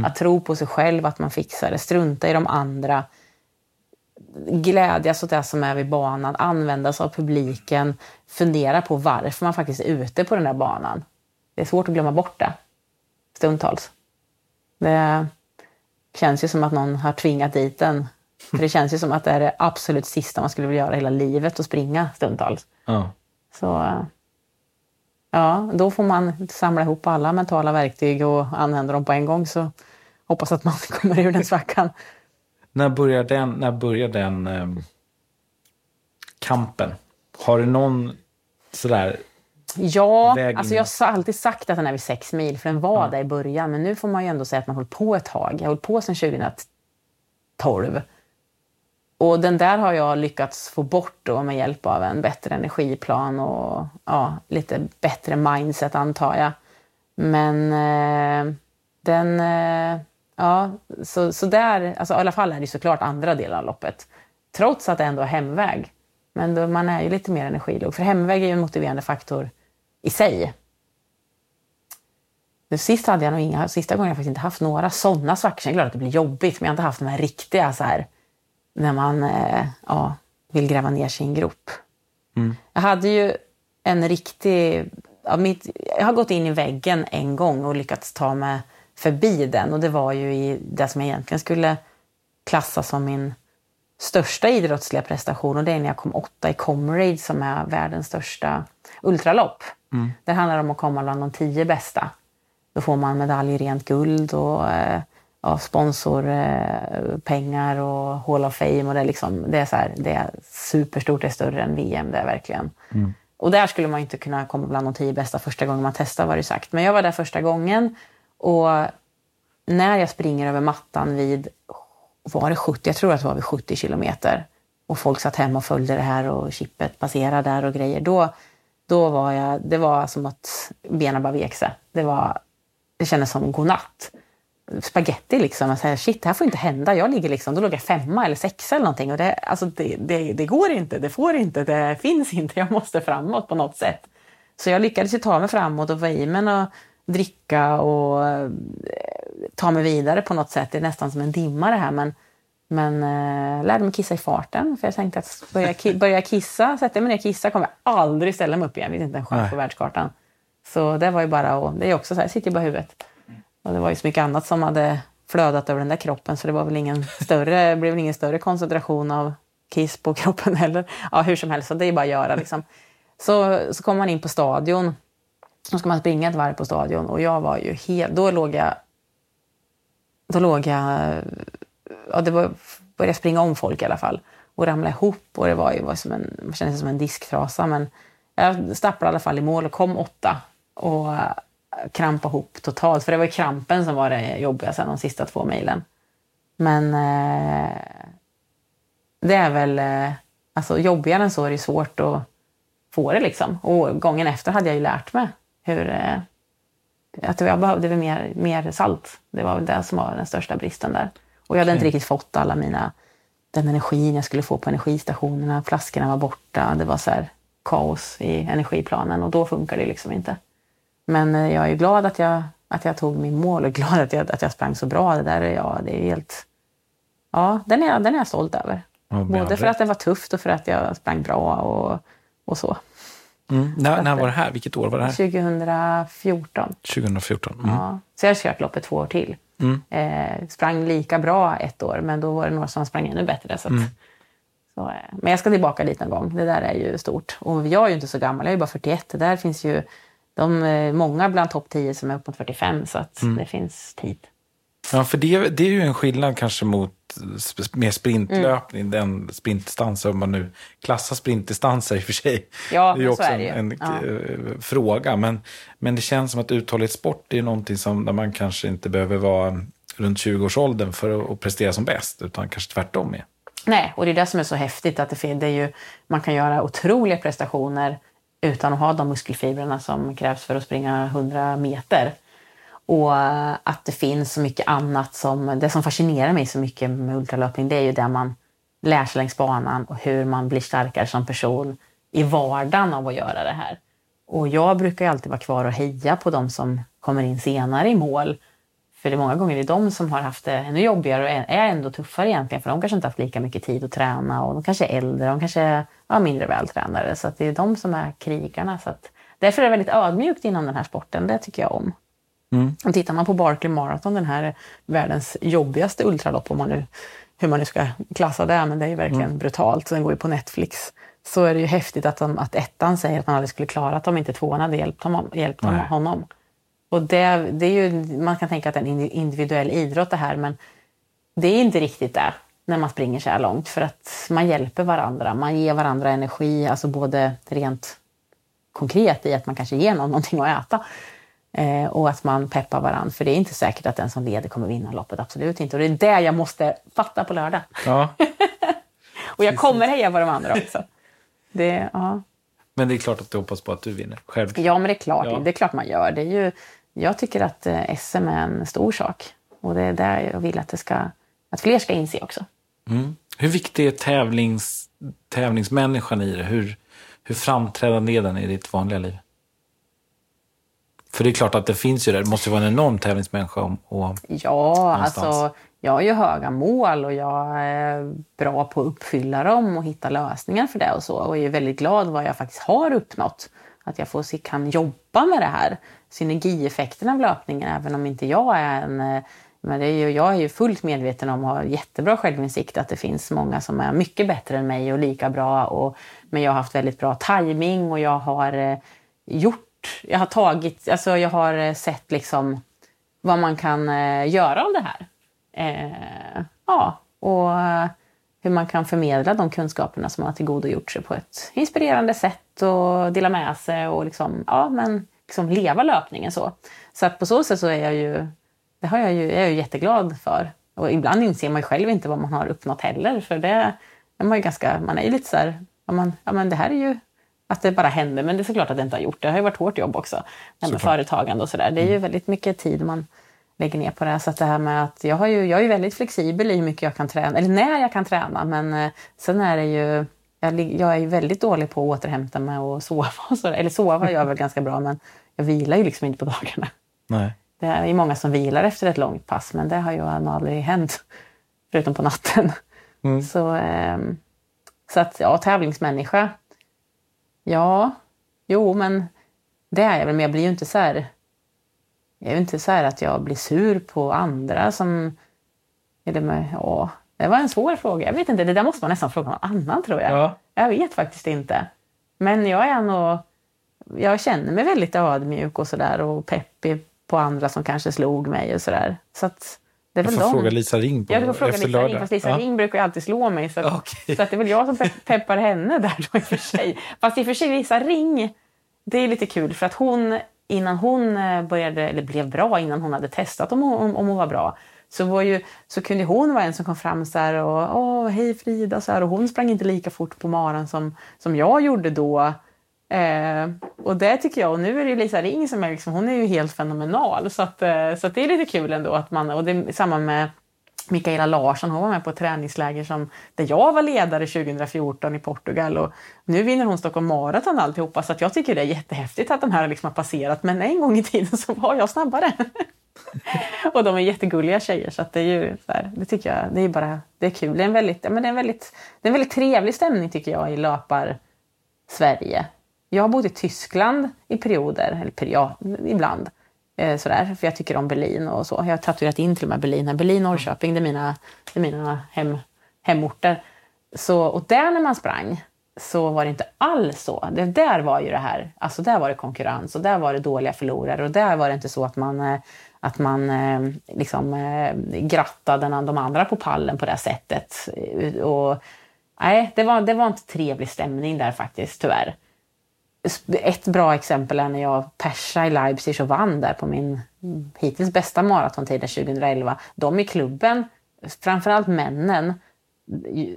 Att tro på sig själv, att man fixar det, strunta i de andra, glädjas åt det som är vid banan, använda sig av publiken, fundera på varför man faktiskt är ute på den där banan. Det är svårt att glömma bort det, stundtals. Det känns ju som att någon har tvingat dit en. För det känns ju som att det är det absolut sista man skulle vilja göra hela livet, att springa stundtals. Ja. Så eh, ja, då får man samla ihop alla mentala verktyg och använda dem på en gång. Så hoppas att man kommer ur den svackan. När börjar den, när börjar den ehm, kampen? Har du någon sådär Ja, väg alltså jag har alltid sagt att den är vid sex mil, för den var där i början. Men nu får man ju ändå säga att man har hållit på ett tag. Jag har hållit på sedan 2012. Och den där har jag lyckats få bort då med hjälp av en bättre energiplan och ja, lite bättre mindset antar jag. Men eh, den... Eh, ja, så, så där, alltså i alla fall är det såklart andra delen av loppet. Trots att det ändå är hemväg. Men då, man är ju lite mer energilåg. För hemväg är ju en motiverande faktor i sig. Nu sist hade jag nog inga, sista gången har jag faktiskt inte haft några sådana svackor. Sen är klart att det blir jobbigt, men jag har inte haft de här riktiga så här, när man eh, ja, vill gräva ner sig i en grop. Jag hade ju en riktig... Ja, mitt, jag har gått in i väggen en gång och lyckats ta mig förbi den. Och det var ju i det som jag egentligen skulle klassa som min största idrottsliga prestation. Och det är när jag kom åtta i Comrade som är världens största ultralopp. Det handlar om att komma bland de tio bästa. Då får man medalj i rent guld och eh, ja, sponsorpengar eh, och Hall of Fame. Och det, är liksom, det, är så här, det är superstort, det är större än VM. Det är verkligen. Och där skulle man inte kunna komma bland de tio bästa första gången man testar var det sagt. Men jag var där första gången och när jag springer över mattan vid, var det 70? Jag tror att det var vid 70 kilometer. Och folk satt hemma och följde det här och chippet passerade där och grejer. Då, då var jag, det var som att benen bara vek sig. Det, var, det kändes som godnatt. Spaghetti liksom. Jag säger, shit, det här får inte hända. Jag ligger liksom, då låg jag femma eller sexa eller någonting. Och det, alltså det, det, det går inte, det får inte, det finns inte. Jag måste framåt på något sätt. Så jag lyckades ju ta mig framåt och få i mig och dricka och eh, ta mig vidare på något sätt. Det är nästan som en dimma det här. Men, men eh, lärde mig kissa i farten. För jag tänkte att börja, ki- börja kissa, sätta mig ner och kissa kommer jag aldrig ställa mig upp igen. Det finns inte en chans på världskartan. Så det var ju bara att, det är också så här, sitter ju bara i huvudet. Och det var ju så mycket annat som hade flödat över den där kroppen så det var väl ingen större, blev väl ingen större koncentration av kiss på kroppen heller. Ja, hur som helst, så det är bara att göra liksom. Så, så kom man in på stadion. Då ska man springa ett varv på stadion och jag var ju helt... Då låg jag... Då låg jag... Ja, det var, började springa om folk i alla fall. Och ramla ihop och det var ju var som en, man kände sig som en disktrasa. Men jag stapplade i alla fall i mål och kom åtta. Och eh, krampade ihop totalt. För det var ju krampen som var det jobbiga sen de sista två milen. Men eh, det är väl... Eh, alltså jobbigare än så är det svårt att få det liksom. Och gången efter hade jag ju lärt mig hur... Eh, att jag behövde mer, mer salt. Det var väl det som var den största bristen där. Och jag hade inte riktigt fått alla mina... Den energin jag skulle få på energistationerna. Flaskorna var borta. Det var så här kaos i energiplanen och då funkar det liksom inte. Men eh, jag är glad att jag, att jag tog min mål och glad att jag, att jag sprang så bra. Det där är jag, det är helt... Ja, den är, den är jag stolt över. Ja, Både för att den var tufft och för att jag sprang bra och, och så. Mm. När, när var det här? Vilket år var det här? 2014. 2014. Mm. Ja. Så jag har kört loppet två år till. Eh, sprang lika bra ett år, men då var det några som sprang ännu bättre. Så att, så, eh, men jag ska tillbaka dit någon gång. Det där är ju stort. Och jag är ju inte så gammal, jag är bara 41. Det där finns ju de, eh, många bland topp 10 som är upp mot 45, så att det finns tid. Ja, för det, det är ju en skillnad kanske mot med sprintlöpning, Mm. den sprintdistansen, om man nu klassar sprintdistanser i och för sig. Ja, det är ju också så är ju. en, en Ja. eh, fråga. Men, men det känns som att uthållighetssport är någonting som, där man kanske inte behöver vara runt 20-årsåldern för att, prestera som bäst, utan kanske tvärtom är. Nej, och det är det som är så häftigt. att det, det är ju, Man kan göra otroliga prestationer utan att ha de muskelfibrerna som krävs för att springa 100 meter. Och eh, att det finns så mycket annat som... Det som fascinerar mig så mycket med ultralöpning det är ju det man lär sig längs banan och hur man blir starkare som person i vardagen av att göra det här. Och jag brukar ju alltid vara kvar och heja på de som kommer in senare i mål. För det är många gånger det är de som har haft det ännu jobbigare och är ändå tuffare egentligen. För de kanske inte haft lika mycket tid att träna och de kanske är äldre, de kanske är ja, mindre vältränade. Så att det är de som är krigarna. Så att, därför är det väldigt ödmjukt inom den här sporten. Det tycker jag om. Och tittar man på Barkley Marathon, den här världens jobbigaste ultralopp, om man nu, hur man nu ska klassa det, men det är ju verkligen brutalt. Den går ju på Netflix. Så är det ju häftigt att, de, att ettan säger att man aldrig skulle klara att om inte tvåan hade hjälpt honom. Hjälpt Nej. honom. Och det, det är ju, man kan tänka att det är en indi- individuell idrott det här, men det är inte riktigt det när man springer så här långt. För att man hjälper varandra, man ger varandra energi, alltså både rent konkret i att man kanske ger någon någonting att äta. Eh, och att man peppar varandra. För det är inte säkert att den som leder kommer vinna loppet. Absolut inte. Och det är det jag måste fatta på lördag. Ja. och jag kommer heja på de andra också. Det, ja. Men det är klart att du hoppas på att du vinner. Själv. Ja, men det är klart. Ja. Det är klart man gör. Det är ju, jag tycker att eh, SM är en stor sak. Och det är där jag vill att, det ska, att fler ska inse också. Mm. Hur viktig är tävlings, tävlingsmänniskan i det? Hur, hur framträdande är den i ditt vanliga liv? För det är klart att det finns ju där. Det måste vara en enorm tävlingsmänniska. Och, och, Ja, Någonstans. alltså jag har ju höga mål och jag är bra på att uppfylla dem och hitta lösningar för det och så. Och är väldigt glad vad jag faktiskt har uppnått. Att jag får, kan jobba med det här. Synergieffekten av löpningen, även om inte jag är en... eh, Men det är ju, jag är ju fullt medveten om och har jättebra självinsikt att det finns många som är mycket bättre än mig och lika bra. Och, men jag har haft väldigt bra timing och jag har eh, gjort... Jag har tagit... Alltså jag har eh, sett liksom vad man kan eh, göra av det här. Eh, ja, och eh, hur man kan förmedla de kunskaperna som man har tillgodogjort sig på ett inspirerande sätt och dela med sig och liksom, ja, men liksom leva löpningen så. Så att på så sätt så är jag ju, det har jag ju, jag är ju jätteglad för. Och ibland inser man ju själv inte vad man har uppnått heller, för det är man ju ganska, man är ju lite så här, man, ja men det här är ju att det bara händer, men det är såklart att det inte har gjort det. Det har ju varit hårt jobb också, det här med företagande och sådär. Det är ju väldigt mycket tid man lägger ner på det. Så att det här med att jag, har ju, jag är ju väldigt flexibel i hur mycket jag kan träna, eller när jag kan träna. Men eh, sen är det ju, jag är ju väldigt dålig på att återhämta mig och sova. Och så, eller sova gör jag väl ganska bra, men jag vilar ju liksom inte på dagarna. nej. Det är ju många som vilar efter ett långt pass, men det har ju aldrig hänt. Förutom på natten. Mm. Så, ehm, så att, ja, tävlingsmänniska. Ja, jo, men det är jag väl. Men jag blir ju inte så här... Jag är ju inte så här att jag blir sur på andra som... Det med, ja, det var en svår fråga. Jag vet inte, det där måste man nästan fråga någon annan tror jag. Ja. Jag vet faktiskt inte. Men jag är nog... Jag känner mig väldigt ödmjuk och sådär och peppig på andra som kanske slog mig och sådär. Så att det är Jag väl får de. fråga Lisa Ring på, Ja, du får fråga efter Lisa Ring, lördag. fast Lisa Ja. Ring brukar ju alltid slå mig. Så, att, Okej. så att det är väl jag som pe- peppar henne där då i och för sig. Fast i och för sig Lisa Ring, det är lite kul för att hon, innan hon eh, började, eller blev bra, innan hon hade testat om hon, om hon var bra, så, var ju, så kunde hon vara en som kom fram så här och åh, hej Frida, så här, och hon sprang inte lika fort på maran som, som jag gjorde då. Eh, och det tycker jag, och nu är det ju Lisa Ring som är liksom, hon är ju helt fenomenal. Så, att, eh, så att det är lite kul ändå att man, och det är samma med Mikaela Larsson, hon var med på ett träningsläger som, där jag var ledare 2014 i Portugal och nu vinner hon Stockholm Marathon alltihopa så att jag tycker det är jättehäftigt att de här liksom har passerat men en gång i tiden så var jag snabbare. och de är jättegulliga tjejer så att det är ju så här, det tycker jag, det är bara, det är kul. Det är en väldigt, ja, men det är en väldigt, det är en väldigt trevlig stämning tycker jag i löpar Sverige. Jag har bott i Tyskland i perioder, eller ja, ibland. Eh, sådär, för jag tycker om Berlin och så. Jag har tatuerat in till och med Berlin. här. Berlin och Norrköping, det är mina, det är mina hem, hemorter. Så, och där när man sprang så var det inte alls så. Det, där var ju det här, alltså där var det konkurrens och där var det dåliga förlorare och där var det inte så att man, eh, att man eh, liksom eh, grattade de andra på pallen på det sättet. Och, nej, det var, det var inte trevlig stämning där faktiskt, tyvärr. Ett bra exempel är när jag persade i Leipzig och vann där på min hittills bästa maratontid 2011. De i klubben, framförallt männen,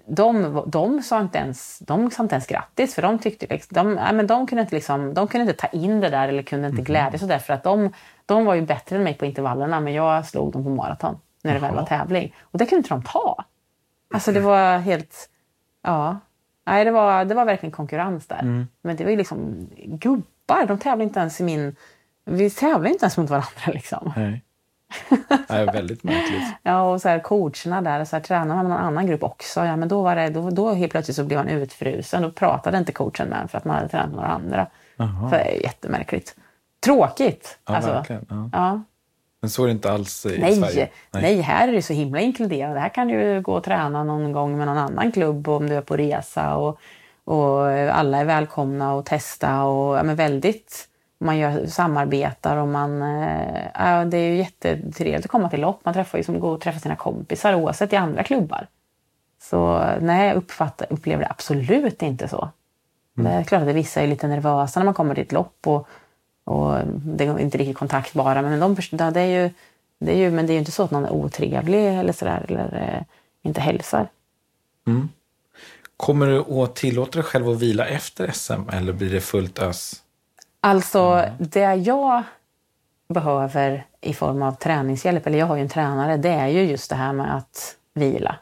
de, de, sa inte ens, de sa inte ens grattis för de tyckte liksom, de, nej, men de, kunde inte liksom, de kunde inte ta in det där eller kunde inte glädjas mm. för att de, de var ju bättre än mig på intervallerna men jag slog dem på maraton när det väl var tävling. Och det kunde inte de ta. Alltså det var helt, ja. Nej, det var, det var verkligen konkurrens där. Mm. Men det var ju liksom gubbar, de tävlade inte ens i min... Vi tävlade inte ens mot varandra liksom. Nej. Nej, väldigt märkligt. Ja, och så här, coacherna där, så här, tränade man med någon annan grupp också. Ja, men då, var det, då, då helt plötsligt så blev man utfrusen. Då pratade inte coachen med en för att man hade tränat med några andra. Jaha. Så det är jättemärkligt. Tråkigt! Ja, alltså. verkligen. Ja. Ja. Men så är det inte alls i Nej, Sverige. nej. här är det så himla inkluderande. Här kan du gå och träna någon gång med någon annan klubb om du är på resa. Och, och alla är välkomna och testa. Och, ja, men väldigt, man gör, samarbetar och man... eh, Ja, det är ju jättetrevligt att komma till lopp. Man träffar ju som går och träffar sina kompisar oavsett i andra klubbar. Så nej, jag uppfattar, upplever det absolut inte så. Det är klart att vissa är lite nervösa när man kommer till ett lopp och, och det är inte riktigt kontakt bara. Men, de, det är ju, det är ju, men det är ju inte så att någon är otrevlig eller sådär eller eh, inte hälsar. Mm. Kommer du att tillåta dig själv att vila efter SM eller blir det fullt ös? Alltså, mm. det jag behöver i form av träningshjälp, eller jag har ju en tränare, det är ju just det här med att vila.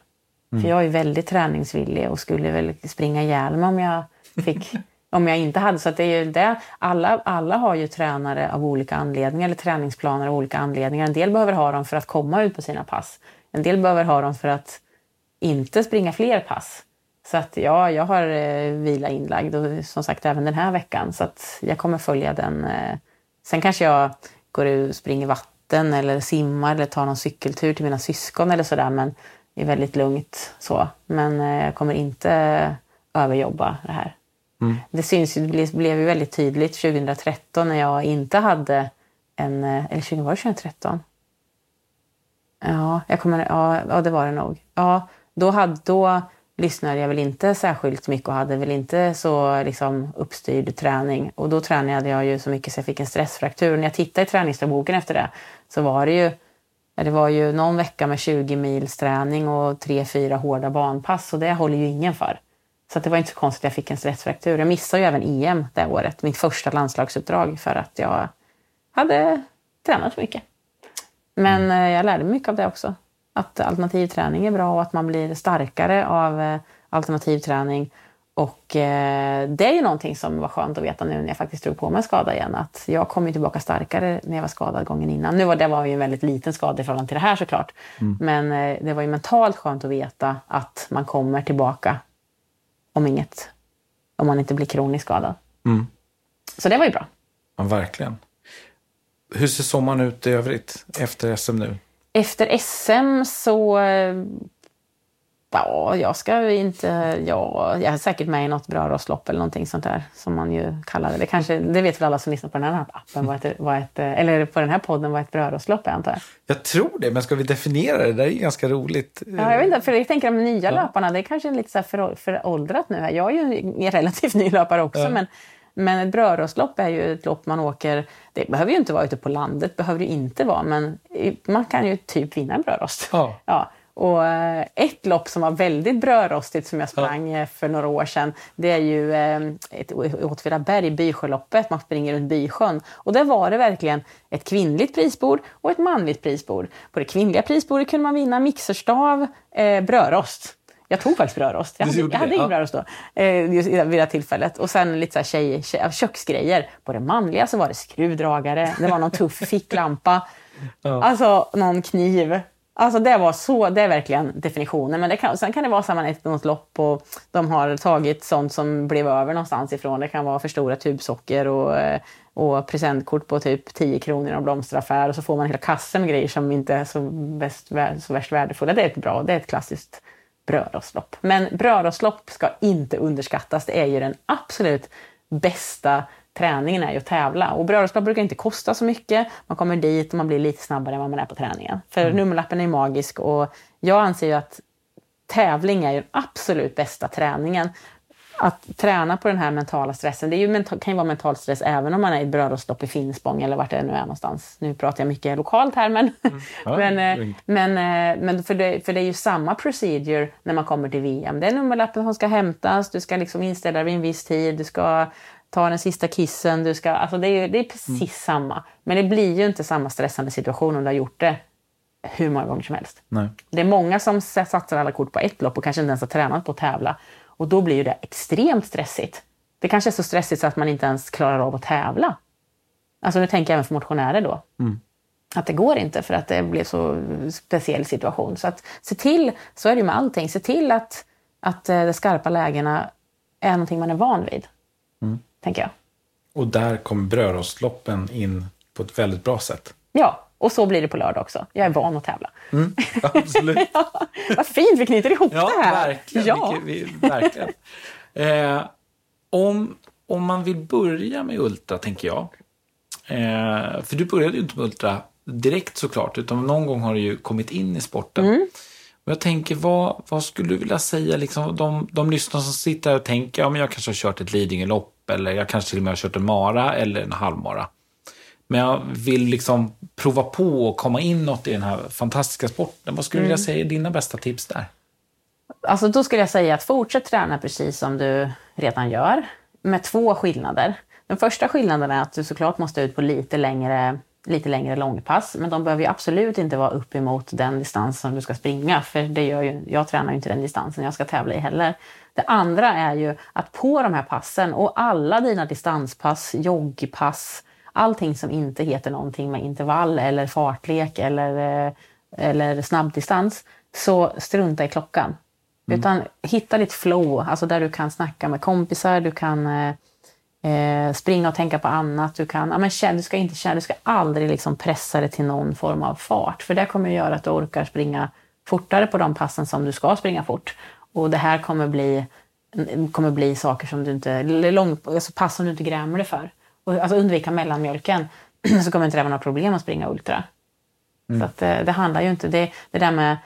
Mm. För jag är väldigt träningsvillig och skulle väl springa ihjäl mig om jag fick om jag inte hade. Så det är ju det. Alla, alla har ju tränare av olika anledningar, eller träningsplaner av olika anledningar. En del behöver ha dem för att komma ut på sina pass. En del behöver ha dem för att inte springa fler pass. Så att ja, jag har eh, vila inlagd och som sagt även den här veckan. Så att jag kommer följa den. Eh. Sen kanske jag går ut och springer vatten eller simmar eller tar någon cykeltur till mina syskon eller sådär. Men det är väldigt lugnt så. Men eh, jag kommer inte överjobba det här. Mm. Det syns ju, det blev ju väldigt tydligt 2013 när jag inte hade en... Eh, eller var det 2013? Ja, jag kommer, ja, ja, det var det nog. Ja, då, hade, då lyssnade jag väl inte särskilt mycket och hade väl inte så liksom, uppstyrd träning. Och då tränade jag ju så mycket så jag fick en stressfraktur. När jag tittade i träningsdagboken efter det så var det ju det var ju någon vecka med 20 mils träning och tre fyra hårda banpass och det håller ju ingen för. Så det var inte så konstigt att jag fick en stressfraktur. Jag missade ju även EM det året, mitt första landslagsuppdrag för att jag hade tränat mycket. Men mm. Eh, jag lärde mig mycket av det också. Att alternativträning är bra och att man blir starkare av eh, alternativträning. Och eh, det är ju någonting som var skönt att veta nu när jag faktiskt drog på mig en skada igen. Att jag kom ju tillbaka starkare när jag var skadad gången innan. Nu var det var ju en väldigt liten skada i förhållande till det här såklart. Mm. Men det var ju mentalt skönt att veta att man kommer tillbaka om inget, om man inte blir kroniskt skadad. Mm. Så det var ju bra. Ja, verkligen. Hur ser sommaren ut i övrigt efter SM nu? Efter SM så Ja, jag ska inte... Ja, jag är säkert med i något brödrostlopp eller någonting sånt där som man ju kallar det. Det, kanske, det vet väl alla som lyssnar på den här appen, vad ett, vad ett, eller på den här podden, vad ett brödrostlopp är antar jag. Jag tror det, men ska vi definiera det? Det är ganska roligt. Ja, jag vet inte, för jag tänker de nya ja. löparna, det är kanske lite så för, föråldrat nu. Jag är ju en relativt ny löpare också, ja. men men ett brödrostlopp är ju ett lopp man åker, det behöver ju inte vara ute på landet, behöver det inte vara, men man kan ju typ vinna en brödrost. Ja. ja. Och eh, ett lopp som var väldigt brödrostigt som jag sprang ja. Eh, för några år sedan, det är ju eh, ett Åtvidaberg, Bysjöloppet. Man springer runt Bysjön. Och där var det verkligen ett kvinnligt prisbord och ett manligt prisbord. På det kvinnliga prisbordet kunde man vinna mixerstav, eh, brödrost. Jag tog faktiskt brödrost. Jag hade, jag hade ingen brödrost då, eh, vid det tillfället. Och sen lite så här tjej, tjej, köksgrejer. På det manliga så var det skruvdragare, det var någon tuff ficklampa, ja. alltså någon kniv. Alltså det var så, det är verkligen definitionen. Men det kan, sen kan det vara så att man ätit något lopp och de har tagit sånt som blev över någonstans ifrån. Det kan vara för stora tubsocker och, eh, och presentkort på typ 10 kronor i en blomsteraffär och så får man hela kassen med grejer som inte är så, bäst, så värst värdefulla. Det är ett bra, det är ett klassiskt brödrostlopp. Men brödrostlopp ska inte underskattas. Det är ju den absolut bästa träningen är ju att tävla. Och brödrostlopp brukar inte kosta så mycket. Man kommer dit och man blir lite snabbare än vad man är på träningen. För mm. nummerlappen är magisk och jag anser ju att tävling är ju den absolut bästa träningen. Att träna på den här mentala stressen, det ju kan ju vara mental stress även om man är i ett brödrostlopp i Finspång eller vart det nu är någonstans. Nu pratar jag mycket lokalt här men, mm. ja, men, eh, men, eh, men för, det, för det är ju samma procedure när man kommer till VM. Det är nummerlappen som ska hämtas, du ska liksom inställa dig vid en viss tid, du ska ta den sista kissen, du ska, alltså det, är, det är precis mm. samma. Men det blir ju inte samma stressande situation om du har gjort det hur många gånger som helst. Nej. Det är många som satsar alla kort på ett lopp och kanske inte ens har tränat på att tävla. Och då blir ju det extremt stressigt. Det kanske är så stressigt så att man inte ens klarar av att tävla. Alltså nu tänker jag även för motionärer då. Mm. Att det går inte för att det blir så speciell situation. Så att se till, så är det ju med allting, se till att, att eh, de skarpa lägena är någonting man är van vid. Mm tänker jag. Och där kommer brödrostloppen in på ett väldigt bra sätt. Ja, och så blir det på lördag också. Jag är van att tävla. Mm, absolut. ja, vad fint vi knyter ihop ja, det här. Verkligen, ja, vi, verkligen. Eh, om, om man vill börja med Ultra, tänker jag. Eh, för du började ju inte med Ultra direkt såklart, utan någon gång har du ju kommit in i sporten. Mm. Och jag tänker, vad, vad skulle du vilja säga, liksom, de, de lyssnare som sitter här och tänker, ja men jag kanske har kört ett Lidingölopp, eller jag kanske till och med har kört en mara eller en halvmara. Men jag vill liksom prova på och komma inåt i den här fantastiska sporten. Vad skulle du vilja säga är dina bästa tips där? Alltså då skulle jag säga att fortsätt träna precis som du redan gör, med två skillnader. Den första skillnaden är att du såklart måste ut på lite längre, lite längre långpass, men de behöver ju absolut inte vara uppemot den distans som du ska springa, för det gör ju, jag tränar ju inte den distansen jag ska tävla i heller. Det andra är ju att på de här passen och alla dina distanspass, joggpass, allting som inte heter någonting med intervall eller fartlek eller, eh, eller snabbdistans, så strunta i klockan. Mm. Utan hitta ditt flow, alltså där du kan snacka med kompisar, du kan eh, springa och tänka på annat. Du, kan, ja, men känn, du ska inte känna, du ska aldrig liksom pressa dig till någon form av fart. För det kommer att göra att du orkar springa fortare på de passen som du ska springa fort. Och det här kommer bli, kommer bli saker som du inte, lång, alltså pass som du inte grämer dig för. Och, alltså undvika mellanmjölken så kommer inte det vara några problem att springa ultra. Mm. Så att, eh, det handlar ju inte, det, det där med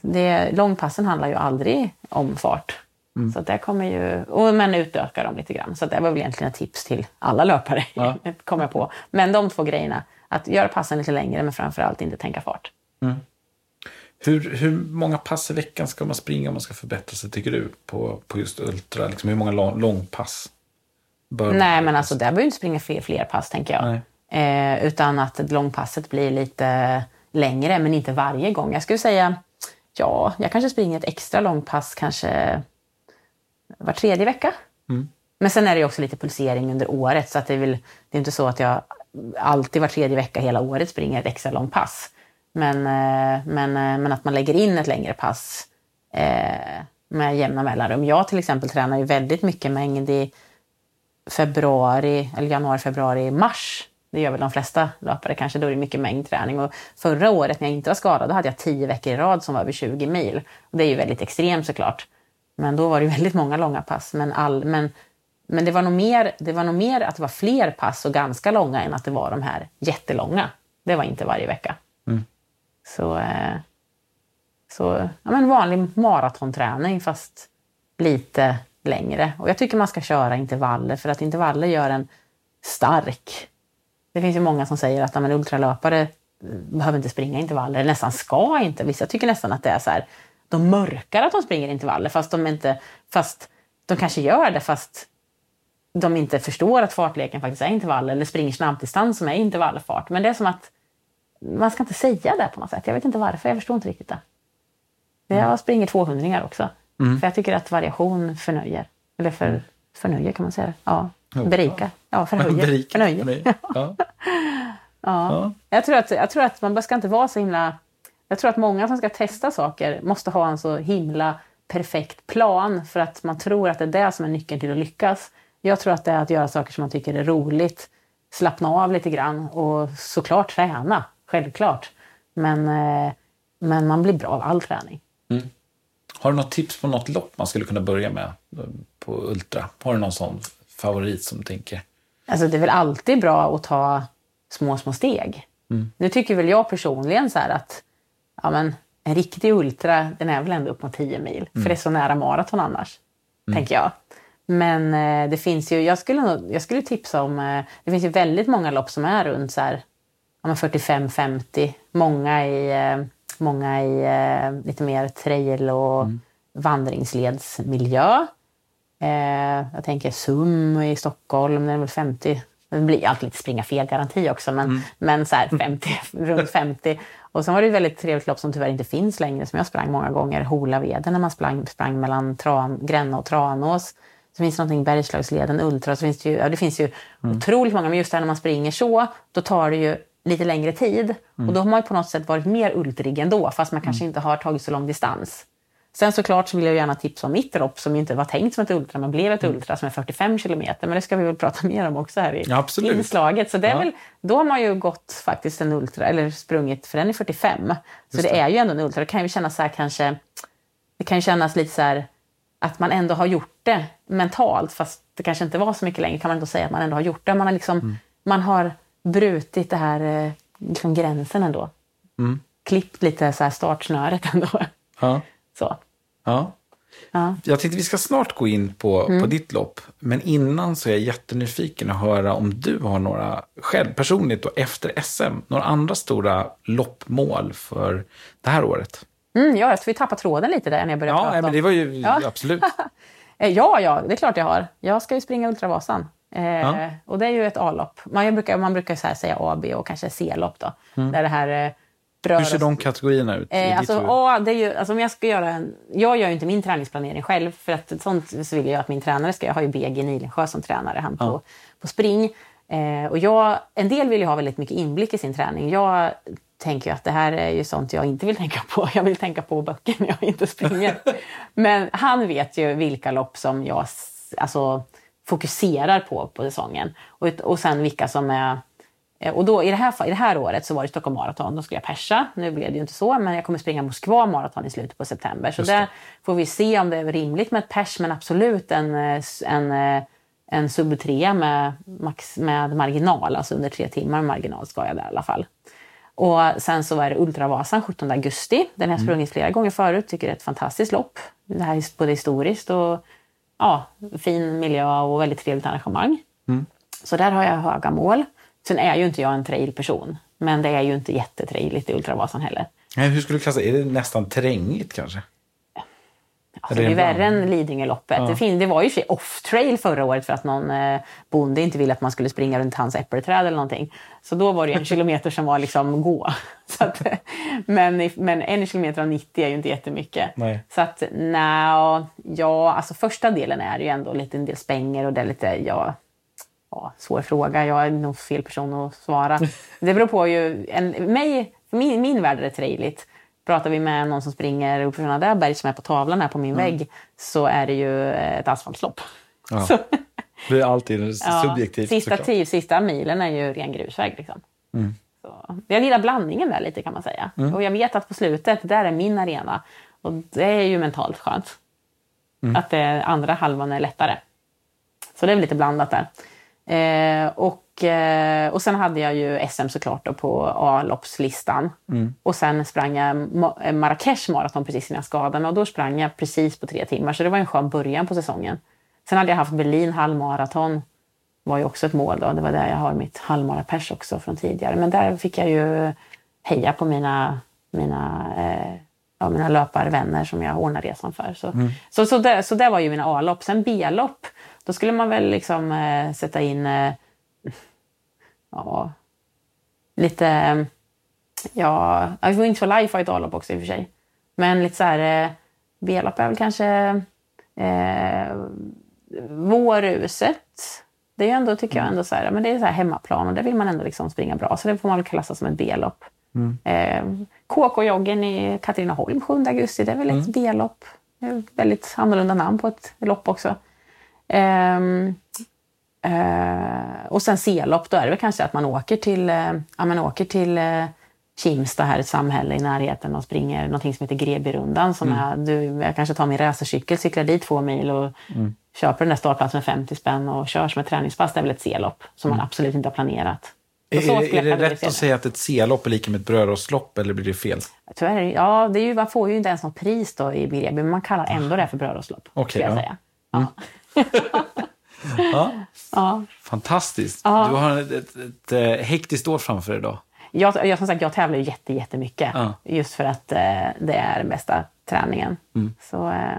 det, långpassen handlar ju aldrig om fart. Mm. Så det kommer ju, och, men utöka dem lite grann. Så det var väl egentligen ett tips till alla löpare, ja. kom jag på. Men de två grejerna, att göra passen lite längre men framförallt inte tänka fart. Mm. Hur, hur många pass i veckan ska man springa om man ska förbättra sig, tycker du, på, på just ultra? Liksom, hur många lång, långpass? Bör Nej, men alltså där behöver du inte springa fler, fler pass, tänker jag. Eh, utan att långpasset blir lite längre, men inte varje gång. Jag skulle säga ja, jag kanske springer ett extra långpass kanske var tredje vecka. Mm. Men sen är det också lite pulsering under året så att det, är väl, det är inte så att jag alltid var tredje vecka hela året springer ett extra långpass. Men, eh, men, eh, men att man lägger in ett längre pass eh, med jämna mellanrum. Jag till exempel tränar ju väldigt mycket mängd i februari, eller januari, februari, mars. Det gör väl de flesta löpare kanske. Då är det mycket mängdträning. Och förra året när jag inte var skadad, då hade jag tio veckor i rad som var över 20 mil. Och det är ju väldigt extremt såklart. Men då var det väldigt många långa pass. Men, all, men, men det, var nog mer, det var nog mer att det var fler pass och ganska långa än att det var de här jättelånga. Det var inte varje vecka. Mm. Så, eh, så ja, men vanlig maratonträning fast lite längre. Och jag tycker man ska köra intervaller för att intervaller gör en stark. Det finns ju många som säger att men, ultralöpare behöver inte springa intervaller, nästan ska inte. Vissa tycker nästan att det är så här, de mörkar att de springer intervaller fast de inte, fast de kanske gör det fast de inte förstår att fartleken faktiskt är intervaller eller springer snabbdistans som är intervallfart. Men det är som att man ska inte säga det på något sätt. Jag vet inte varför, jag förstår inte riktigt det. Jag mm. springer 200 också. Mm. För jag tycker att variation förnöjer. Eller för, förnöjer kan man säga. Ja, berikar. Ja, förhöjer. Berika. Förnöjer. Ja. ja. ja. Jag, tror att, jag tror att man ska inte vara så himla... Jag tror att många som ska testa saker måste ha en så himla perfekt plan för att man tror att det är det som är nyckeln till att lyckas. Jag tror att det är att göra saker som man tycker är roligt, slappna av lite grann och såklart träna, självklart. Men, eh, men man blir bra av all träning. Mm. Har du något tips på något lopp man skulle kunna börja med eh, på Ultra? Har du någon sån favorit som du tänker? Alltså det är väl alltid bra att ta små, små steg. Mm. Nu tycker väl jag personligen så att ja, men, en riktig ultra, den är väl ändå upp mot 10 mil. Mm. För det är så nära maraton annars, mm. tänker jag. Men eh, det finns ju, jag skulle, jag skulle tipsa om, eh, det finns ju väldigt många lopp som är runt så här, ja, 45-50. Många i, eh, många i eh, lite mer trail och mm. vandringsledsmiljö. Eh, jag tänker SUM i Stockholm, den är väl 50. Det blir alltid lite springa fel-garanti också, men, mm. men så här 50, runt 50. Och sen var det ett väldigt trevligt lopp som tyvärr inte finns längre, som jag sprang många gånger, Holaveden, när man sprang, sprang mellan Tran, Gränna och Tranås. Så finns det någonting Bergslagsleden, Ultra, så finns det ju, ja, det finns ju mm. otroligt många, men just där när man springer så, då tar det ju lite längre tid. Mm. Och då har man på något sätt varit mer ultrig ändå, fast man kanske mm. inte har tagit så lång distans. Sen såklart så vill jag gärna tipsa om mitt lopp som inte var tänkt som ett ultra, men blev ett mm. ultra som är 45 kilometer. Men det ska vi väl prata mer om också här i ja, inslaget. Så det är ja. väl, då har man ju gått faktiskt en ultra, eller sprungit, för den är 45. Så det. det. är ju ändå en ultra. Det kan ju kännas så här kanske, det kan ju kännas lite så här att man ändå har gjort det mentalt, fast det kanske inte var så mycket längre, kan man ändå säga att man ändå har gjort det. Man har, liksom, mm. man har brutit det här eh, liksom gränsen ändå. Mm. Klippt lite så här startsnöret ändå. Ja. Så. ja. Ja. Jag tänkte vi ska snart gå in på, på ditt lopp. Men innan så är jag jättenyfiken att höra om du har några, själv personligt och efter SM, några andra stora loppmål för det här året. Mm, ja, jag tror vi tappade tråden lite där när jag började Ja, prata nej, men det var ju Ja. absolut. Eh, Ja, ja, det är klart jag har. Jag ska ju springa Ultravasan. Eh, Ja. Och det är ju ett A-lopp. Man brukar, man brukar så säga A, B och kanske C-lopp då. Där det här eh, Mm. Hur ser de kategorierna ut? Eh, alltså? A, det är ju, alltså om jag ska göra en, jag gör ju inte min träningsplanering själv för att sånt så vill jag att min tränare ska. Jag har ju BG Nilensjö som tränare, han på, på spring. Eh, och jag, en del vill ju ha väldigt mycket inblick i sin träning. Jag tänker ju att det här är ju sånt jag inte vill tänka på. Jag vill tänka på böcker när jag inte springer. Men han vet ju vilka lopp som jag alltså, fokuserar på på säsongen. Och, och sen vilka som är Och då, i, det här, I det här året så var det Stockholm Marathon. Då skulle jag persa. Nu blev det ju inte så, men jag kommer springa Moskva Marathon i slutet på september. Så där får vi se om det är rimligt med ett pers, men absolut en, eh, en, eh, en sub 3 med, max, med marginal. Alltså under tre timmar marginal ska jag där i alla fall. Och sen så är det Ultravasan 17 augusti. Den har jag sprungit flera gånger förut. Tycker det är ett fantastiskt lopp. Det här är både historiskt och ja, fin miljö och väldigt trevligt arrangemang. Så där har jag höga mål. Sen är ju inte jag en trailperson. Men det är ju inte jättetrailigt i Ultravasan heller. Nej, hur skulle du klassa Är det nästan terrängigt kanske? Alltså, det är värre än Lidingöloppet. Det, fin- det var ju off-trail förra året för att någon eh, bonde inte ville att man skulle springa runt hans äppelträd eller någonting. Så då var det en kilometer som var liksom gå. Så att, men, men en kilometer av 90 är ju inte jättemycket. Nej. Så att nej, ja, alltså första delen är ju ändå lite en del spänger och det är lite, ja, ja, svår fråga. Jag är nog fel person att svara. Det beror på ju, en, mig, min, min värld är det trailigt. Pratar vi med någon som springer upp för sådana där berg som är på tavlan här på min vägg så är det ju ett asfaltslopp. Ja. Så, Det är alltid ja, subjektivt sista, såklart. tio, sista milen är ju ren grusväg. Liksom. Mm. Så, jag gillar blandningen där lite kan man säga. Och jag vet att på slutet, där är min arena. Och det är ju mentalt skönt. Mm. Att det andra halvan är lättare. Så det är väl lite blandat där. Eh, och, eh, och sen hade jag ju SM såklart då på A-loppslistan. Mm. Och sen sprang jag Ma- eh, Marrakesh maraton precis innan jag skadade mig. Och då sprang jag precis på tre timmar. Så det var en skön början på säsongen. Sen hade jag haft Berlin halvmaraton. var ju också ett mål. Då. Det var där jag har mitt halvmarapers också från tidigare. Men där fick jag ju heja på mina, mina, eh, ja, mina löparvänner som jag ordnade resan för. Så, så, så, det, så det var ju mina A-lopp. Sen B-lopp, då skulle man väl liksom eh, sätta in eh, ja, lite... eh, Ja, var inte så live för ett A-lopp också i och för sig. Men lite så här... eh, B-lopp är väl kanske... Eh, vårruset. Det är ju ändå, tycker jag, ändå så här, men det är så här hemmaplan och där vill man ändå liksom springa bra. Så det får man väl klassa som ett B-lopp. Eh, KK-joggen i Katrineholm 7 augusti, det är väl ett B-lopp. Är ett väldigt annorlunda namn på ett lopp också. Ehm, eh, och sen C-lopp, då är det väl kanske att man åker till, eh, ja, man åker till eh, Kimsta här, ett samhälle i närheten och springer någonting som heter Grebyrundan. Som är, du, jag kanske tar min racercykel, cyklar dit två mil och köper den där startplatsen med 50 spänn och kör som ett träningspass. Det är väl ett C-lopp som man absolut inte har planerat. Är, det rätt att säga att ett C-lopp är lika med ett brödrostlopp eller blir det fel? Tyvärr, ja, det är ju, man får ju inte ens något pris då i Greby, men man kallar ändå det för brödrostlopp. Okej, skulle jag ja. säga. Ja. Ja, Ja. fantastiskt. Ja. Du har ett, ett, ett, eh, hektiskt år framför dig idag. Jag, jag, som sagt, jag tävlar ju jätte, jättemycket. Ja. Just för att eh, det är den bästa träningen. Mm. Så, eh,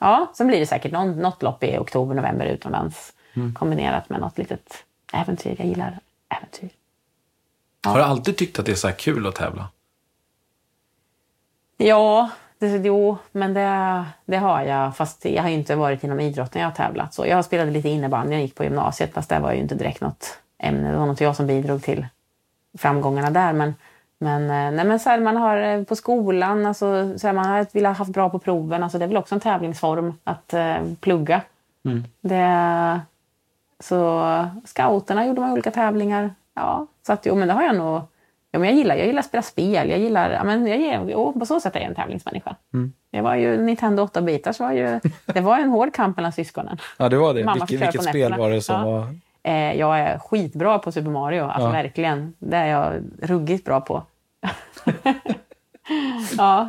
ja, sen blir det säkert någon, något lopp i oktober, november utomlands. Mm. Kombinerat med något litet äventyr. Jag gillar äventyr. Ja. Har du alltid tyckt att det är så här kul att tävla? Ja, det, jo, men det, det har jag. Fast jag har ju inte varit inom idrotten jag har tävlat. Så jag spelade lite innebandy när jag gick på gymnasiet. Fast det var ju inte direkt något ämne. Det var något jag som bidrog till framgångarna där. Men, men, eh, nej, men så här, man har eh, på skolan, alltså, så här, man har velat ha haft bra på proven. Alltså, det är väl också en tävlingsform att eh, plugga. Det, så scouterna gjorde man olika tävlingar. Ja, så att, jo, men det har jag nog... Ja, men jag, gillar, jag gillar att spela spel. Jag gillar, ja, men jag, jo, på så sätt är jag en tävlingsmänniska. Det var ju Nintendo 8-bitars. Var ju, det var en hård kamp mellan syskonen. Ja, det var det. Mamma köra vilket spel var det som Ja. var... Eh, jag är skitbra på Super Mario. Alltså Ja. verkligen. Det är jag ruggigt bra på. Ja.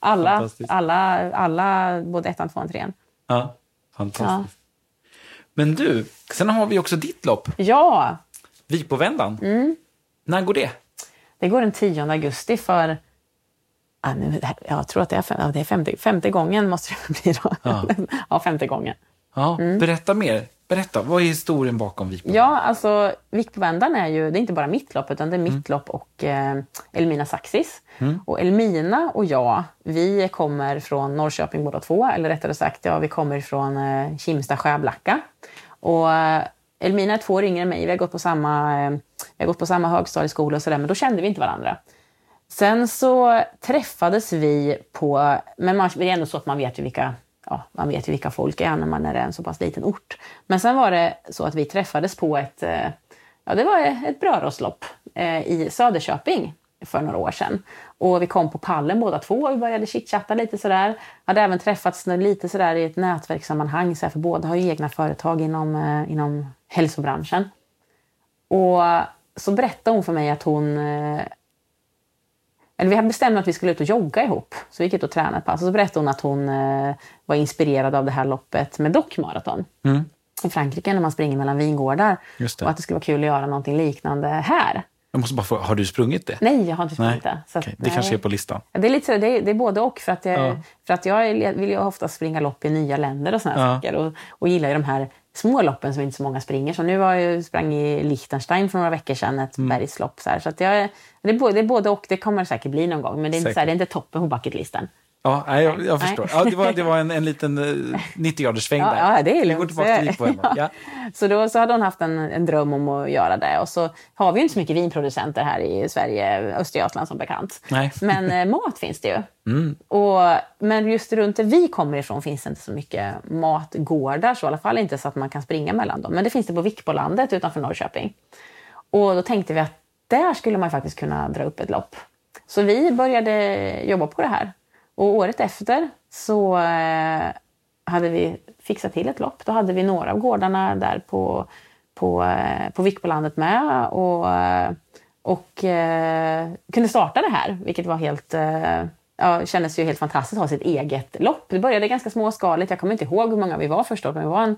Alla, alla, alla, både ettan, tvåan, trean. Ja, fantastiskt. Men du, sen har vi också ditt lopp, Ja, Vikbovändan. Mm. När går det? det går den 10 augusti för jag tror att det är, fem, det är femte, femte gången måste det bli då. Ja. Ja, femte gången. Ja, Berätta mer. Berätta, vad är historien bakom Vikbovändan? Ja, alltså Viktvändaren är ju, det är inte bara mitt lopp, utan det är mitt lopp och eh, Elmina Saxis. Och Elmina och jag, vi kommer från Norrköping båda två, eller rättare sagt, ja, vi kommer från eh, Kimsta Skärblacka. Och eh, Elmina är två år yngre än mig, vi har gått på samma, eh, vi har gått på samma högstadieskola och sådär, men då kände vi inte varandra. Sen så träffades vi på, men man, det är ändå så att man vet ju vilka ja, man vet ju vilka folk är när man är en så pass liten ort. Men sen var det så att vi träffades på ett, eh, ja det var ett brödrostlopp eh, i Söderköping för några år sedan. Och vi kom på pallen båda två och vi började chitchatta lite sådär. Hade även träffats lite sådär i ett nätverkssammanhang, så här, för båda har ju egna företag inom, eh, inom hälsobranschen. Och så berättade hon för mig att hon eller vi hade bestämt att vi skulle ut och jogga ihop. Så vi gick ut och tränade ett pass. Och så berättade hon att hon eh, var inspirerad av det här loppet med Dock Marathon. I Frankrike när man springer mellan vingårdar. Det. Och att det skulle vara kul att göra någonting liknande här. Jag måste bara få, har du sprungit det? Nej, jag har inte sprungit det. Så att, Okej, Det kanske nej. är på listan. Det är, lite så, det, är, det är både och. För att jag, Ja. för att jag vill ju ofta springa lopp i nya länder och såna Ja. saker. Och, och gillar ju de här små loppen som inte så många springer. Så nu var jag sprang i Liechtenstein för några veckor sedan, ett Mm. bergslopp. Så, här. så att jag, det, är både, det är både och. Det kommer säkert bli någon gång. Men det är inte, här, det är inte toppen på bucketlisten. Ja, nej, jag, jag Nej. förstår. Ja, det, var, det var en, en liten eh, 90-graders sväng Ja, där. ja, det är Vi lugnt. går tillbaka till Vikbovändan. Ja. Så då så hade hon haft en, en dröm om att göra det. Och så har vi ju inte så mycket vinproducenter här i Sverige, Östergötland som bekant. Nej. Men eh, mat finns det ju. Och, men just runt där vi kommer ifrån finns det inte så mycket matgårdar, så i alla fall inte så att man kan springa mellan dem. Men det finns det på Vikbolandet utanför Norrköping. Och då tänkte vi att där skulle man faktiskt kunna dra upp ett lopp. Så vi började jobba på det här. Och året efter så eh, hade vi fixat till ett lopp. Då hade vi några av gårdarna där på, på, eh, på Vikbolandet med. Och, eh, och kunde starta det här, vilket var helt... Ja, kändes ju helt fantastiskt att ha sitt eget lopp. Det började ganska småskaligt. Jag kommer inte ihåg hur många vi var första året men vi var en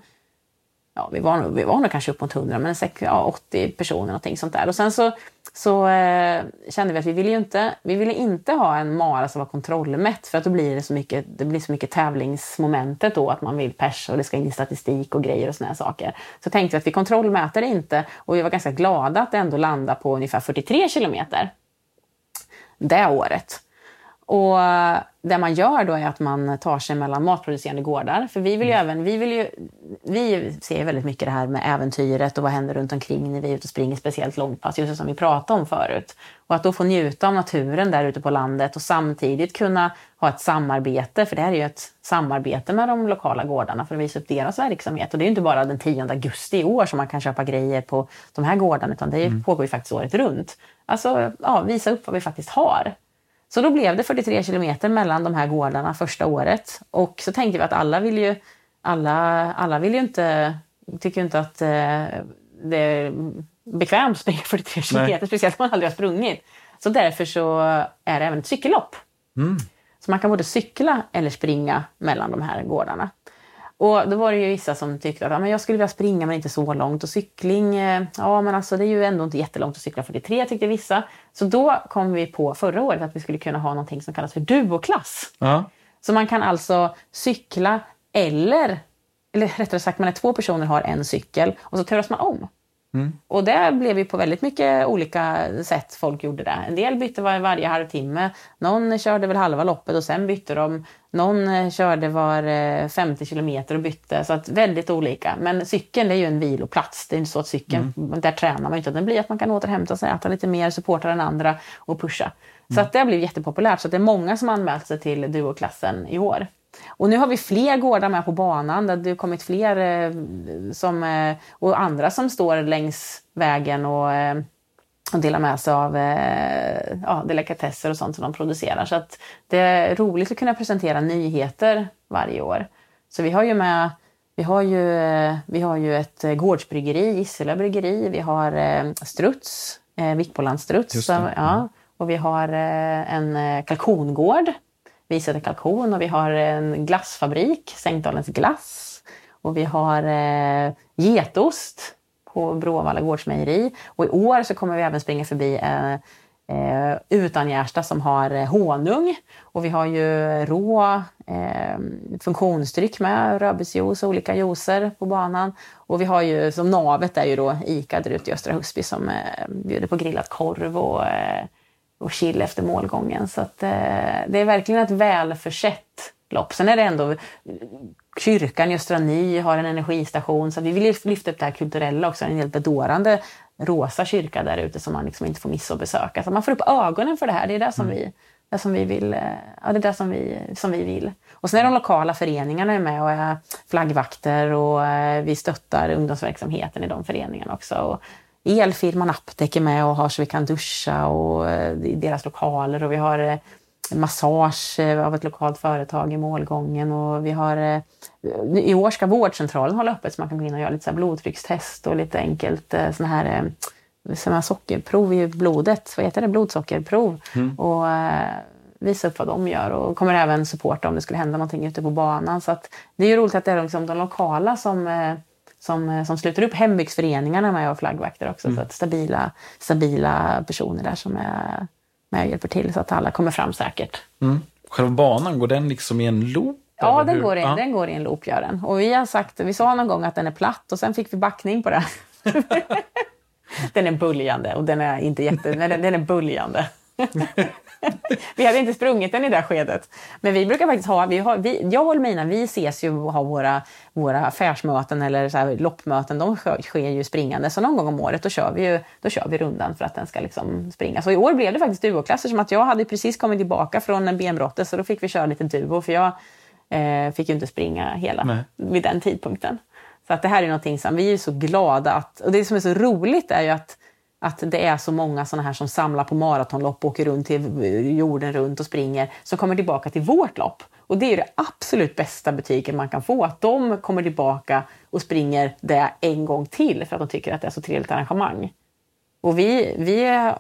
ja, vi var, nog- vi var nog kanske upp mot 100, men sex- ja, 80 personer, någonting sånt där. Och sen så, så eh, kände vi att vi ville ju inte, vi ville inte ha en mara som var kontrollmätt, för att då blir det så mycket, det blir så mycket tävlingsmomentet då, att man vill pers och det ska in i statistik och grejer och såna här saker. Så tänkte vi att vi kontrollmäter det inte, och vi var ganska glada att det ändå landade på ungefär 43 kilometer det året. Och det man gör då är att man tar sig mellan matproducerande gårdar. För vi vill ju även, vi vill ju, vi ser väldigt mycket det här med äventyret och vad händer runt omkring när vi är ute och springer speciellt långpass, just som vi pratade om förut. Och att då få njuta av naturen där ute på landet och samtidigt kunna ha ett samarbete, för det här är ju ett samarbete med de lokala gårdarna för att visa upp deras verksamhet. Och det är ju inte bara den 10 augusti i år som man kan köpa grejer på de här gårdarna, utan det pågår ju faktiskt året runt. Alltså, ja, visa upp vad vi faktiskt har. Så då blev det 43 kilometer mellan de här gårdarna första året. Och så tänkte vi att alla vill ju, alla, alla vill ju inte, tycker ju inte att eh, det är bekvämt att springa 43 kilometer, speciellt om man aldrig har sprungit. Så därför så är det även ett cykellopp. Så man kan både cykla eller springa mellan de här gårdarna. Och då var det ju vissa som tyckte att ja, men jag skulle vilja springa men inte så långt. Och cykling, eh, ja men alltså det är ju ändå inte jättelångt att cykla 43 tyckte vissa. Så då kom vi på förra året att vi skulle kunna ha någonting som kallas för duoklass. Ja. Så man kan alltså cykla eller, eller rättare sagt man är två personer har en cykel och så turas man om. Och det blev ju på väldigt mycket olika sätt folk gjorde det. En del bytte var, varje halvtimme. Någon körde väl halva loppet och sen bytte de. Någon eh, körde var eh, 50 kilometer och bytte. Så att väldigt olika. Men cykeln är ju en viloplats. Det är inte så att cykeln, där tränar man ju inte. Det blir att man kan återhämta sig, äta lite mer, supporta den andra och pusha. Så att det har blivit jättepopulärt. Så det är många som anmält sig till duoklassen i år. Och nu har vi fler gårdar med på banan. Det har kommit fler eh, som, eh, och andra som står längs vägen och, eh, och delar med sig av ja, delikatesser och sånt som de producerar. Så att det är roligt att kunna presentera nyheter varje år. Så vi har ju med vi har ju, vi har ju ett gårdsbryggeri, Gisela bryggeri, vi har Struts, Vikbolands Struts. Just det. Så, ja. Och vi har en eh, vi Visäter kalkon och vi har en glassfabrik, Sänkdalens glass. Och vi har eh, getost på Bråvalla gårdsmejeri. Och i år så kommer vi även springa förbi eh, eh, Utan-Gärsta som har eh, honung. Och vi har ju rå eh, funktionsdryck med, rödbetsjuice och olika juicer på banan. Och vi har ju som navet är ju då ICA där ute i Östra Husby som eh, bjuder på grillad korv och, eh, och chill efter målgången. Så att, eh, det är verkligen ett välförsett lopp. Sen är det ändå kyrkan i Östra Ny har en energistation så vi vill lyfta upp det här kulturella också. En helt bedårande rosa kyrka där ute som man liksom inte får missa att besöka. Så man får upp ögonen för det här. Det är det som, mm. vi, det som vi vill. Eh, ja, det är det som vi, som vi vill. Och sen är de lokala föreningarna med och är flaggvakter och eh, vi stöttar ungdomsverksamheten i de föreningarna också. Och elfirman Aptek är med och har så vi kan duscha och, eh, i deras lokaler och vi har massage av ett lokalt företag i målgången och vi har i år ska vårdcentralen hålla öppet så man kan gå in och göra lite så blodtryckstest och lite enkelt eh, såna här eh, såna sockerprov i blodet. Vad heter det? Blodsockerprov. Mm. Och eh, visa upp vad de gör och kommer även supporta om det skulle hända någonting ute på banan. Så att det är ju roligt att det är liksom de lokala som, eh, som, eh, som sluter upp. Hembygdsföreningarna med och flaggvakter också. Mm. Så att stabila, stabila personer där som är med och hjälper till så att alla kommer fram säkert. Mm. Själva banan, går den liksom i en loop Ja, den går, i, ja. den går i en loop, gör den. Och vi har sagt, vi sa någon gång att den är platt och sen fick vi backning på det. den är böljande och den är inte jätte... Nej, den är böljande. vi hade inte sprungit den i det skedet. Men vi brukar faktiskt ha, vi har, vi, jag och Elmina, vi ses ju och har våra, våra affärsmöten eller så här loppmöten, de sker ju springande. Så någon gång om året då kör vi, ju, då kör vi rundan för att den ska liksom springa. Så i år blev det faktiskt duoklasser som att jag hade precis kommit tillbaka från benbrottet så då fick vi köra lite duo för jag Eh, fick ju inte springa hela Nej. vid den tidpunkten. Så att det här är någonting som vi är så glada att, och det som är så roligt är ju att, att det är så många sådana här som samlar på maratonlopp och åker runt till jorden runt och springer som kommer tillbaka till vårt lopp. Och det är det absolut bästa betyget man kan få, att de kommer tillbaka och springer det en gång till för att de tycker att det är så trevligt arrangemang. Och vi, vi,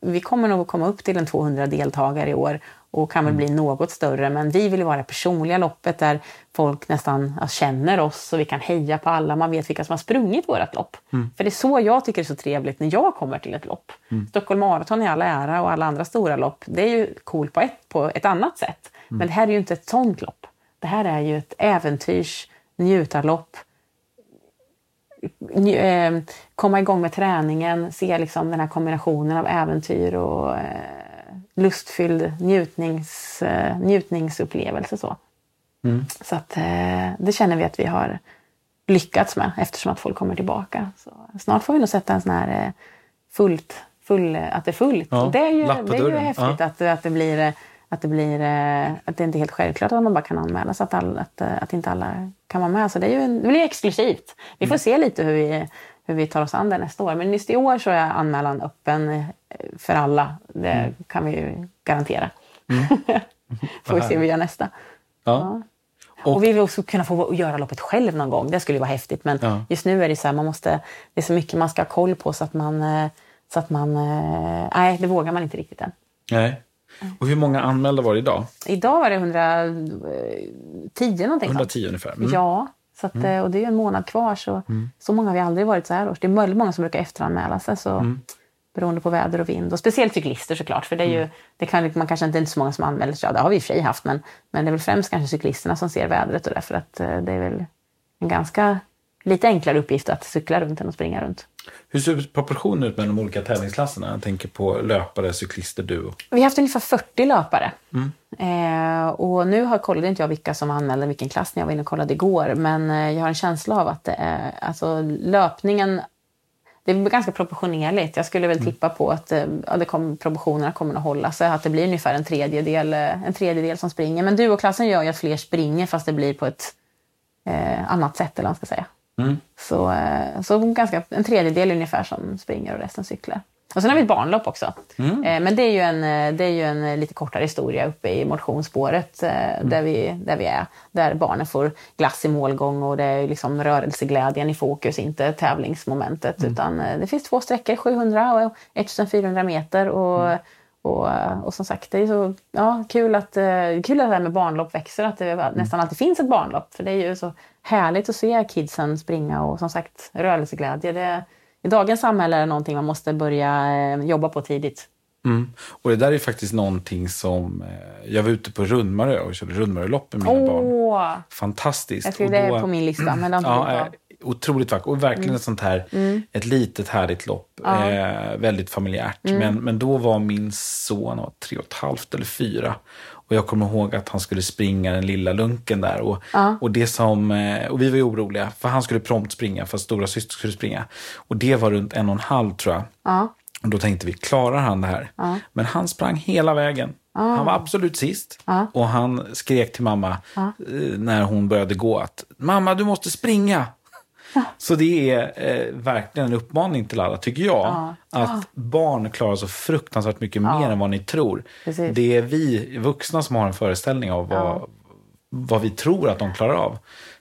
vi kommer nog komma upp till en 200 deltagare i år och kan väl mm. bli något större. Men vi vill vara det personliga loppet där folk nästan känner oss och vi kan heja på alla. Man vet vilka som har sprungit vårt lopp. Mm. För det är så jag tycker det är så trevligt när jag kommer till ett lopp. Mm. Stockholm Marathon i all ära och alla andra stora lopp, det är ju coolt på ett, på ett annat sätt. Mm. Men det här är ju inte ett sånt lopp. Det här är ju ett äventyrs njutarlopp. Eh, komma igång med träningen, se liksom den här kombinationen av äventyr och eh, lustfylld njutnings, uh, njutningsupplevelse. Så, mm. så att, det känner vi att vi har lyckats med eftersom att folk kommer tillbaka. Så snart får vi nog sätta en sån här fullt, full, att det är fullt. Ja, det är ju, det är ju häftigt ja. att, att det blir att det blir att det inte är helt självklart att man bara kan anmäla sig, att, all, att, att inte alla kan vara med. Så det, är ju, det blir exklusivt. Vi får mm. se lite hur vi, hur vi tar oss an det nästa år. Men just i år så är anmälan öppen eh, för alla. Det mm. kan vi ju garantera. Mm. får vi se hur vi gör nästa. Ja. ja. Och, och, vi vill också kunna få göra loppet själv någon gång. Det skulle vara häftigt. Men ja. just nu är det så här, man måste, det är så mycket man ska ha koll på så att man... Eh, så att man eh, nej, det vågar man inte riktigt än. Nej. Och hur många anmälda var det idag? Idag var det 110 någonting 110 ungefär? Mm. Ja. Så att, mm. Och det är en månad kvar, så, mm. så många har vi aldrig varit så här års. Det är väldigt många som brukar efteranmäla sig. Så, mm. Beroende på väder och vind. Och speciellt cyklister såklart. För det är ju, mm. det kan, man kanske inte är så många som anmäler sig. Ja, det har vi i och för sig haft. Men, men det är väl främst kanske cyklisterna som ser vädret och därför att eh, det är väl en ganska lite enklare uppgift att cykla runt än att springa runt. Hur ser proportionen ut med de olika tävlingsklasserna? Jag tänker på löpare, cyklister, duo. Vi har haft ungefär 40 löpare. Mm. Eh, och nu har, kollade inte jag vilka som anmälde vilken klass när jag var inne och kollade igår. Men eh, jag har en känsla av att det är, alltså, löpningen det är ganska proportionerligt. Jag skulle väl mm. tippa på att eh, ja, det kom, proportionerna kommer att hålla sig. Att det blir ungefär en tredjedel, eh, en tredjedel som springer. Men duoklassen gör ju att fler springer fast det blir på ett eh, annat sätt. Eller man ska säga. Mm. Så, eh, så ganska, en tredjedel ungefär som springer och resten cyklar. Och sen har vi ett barnlopp också. Mm. Eh, men det är, ju en, eh, det är ju en lite kortare historia uppe i motionsspåret mm. där, vi, där vi är. Där barnen får glass i målgång och det är liksom rörelseglädjen i fokus, inte tävlingsmomentet. Mm. Utan det finns två sträckor, 700 och 1400 meter. Och, mm. Och, eh, och som sagt, det är så ja, kul, att, eh, kul att det här med barnlopp växer, att det Mm. nästan alltid finns ett barnlopp. För det är ju så härligt att se kidsen springa och som sagt rörelseglädje. Det, I dagens samhälle är det någonting man måste börja eh, jobba på tidigt. Mm. Och det där är faktiskt någonting som... Jag var ute på Rundmarö och körde Rundmarölopp med mina barn. Åh! Fantastiskt. Jag skrev det då- på min lista, men det har inte Ja. Otroligt vackert. Och verkligen ett sånt här, ett litet härligt lopp. Eh, väldigt familjärt. Men, men då var min son var tre och ett halvt eller fyra. Och jag kommer ihåg att han skulle springa den lilla lunken där. Och, och, det som, eh, och vi var ju oroliga, för han skulle prompt springa, för stora syster skulle springa. Och det var runt en och en halv tror jag. Ja. Och då tänkte vi, klarar han det här? Men han sprang hela vägen. Han var absolut sist. Och han skrek till mamma eh, när hon började gå att mamma, du måste springa. Så det är eh, verkligen en uppmaning till alla, tycker jag. Att barn klarar så fruktansvärt mycket mer än vad ni tror. Precis. Det är vi vuxna som har en föreställning av vad, vad vi tror att de klarar av.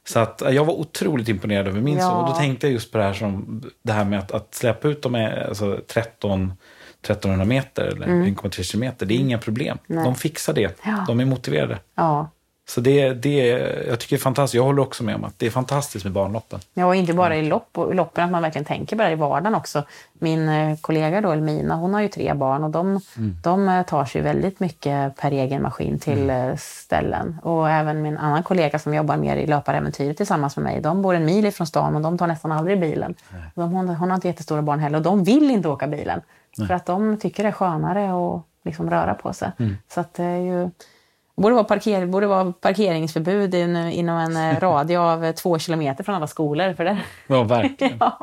Så att eh, jag var otroligt imponerad över min Ja. son. Och då tänkte jag just på det här, som, det här med att, att släppa ut dem med alltså 13 1300 meter eller 1,3 kilometer. Det är inga problem. De fixar det. Mm. Ja. De är motiverade. Ja. Så det, det, jag tycker det är fantastiskt. Jag håller också med om att det är fantastiskt med barnloppen. Ja, och inte bara i lopp och loppen, att man verkligen tänker på det i vardagen också. Min eh, kollega då, Elmina, hon har ju tre barn och de, de eh, tar sig väldigt mycket per egen maskin till eh, ställen. Och även min annan kollega som jobbar mer i löparäventyret tillsammans med mig, de bor en mil ifrån stan och de tar nästan aldrig bilen. De, hon, hon har inte jättestora barn heller och de vill inte åka bilen. För att de tycker det är skönare att liksom röra på sig. Så att det är ju... borde vara, parker, borde vara parkeringsförbud in, inom en eh, radie av eh, två kilometer från alla skolor. För det, Ja, verkligen. ja,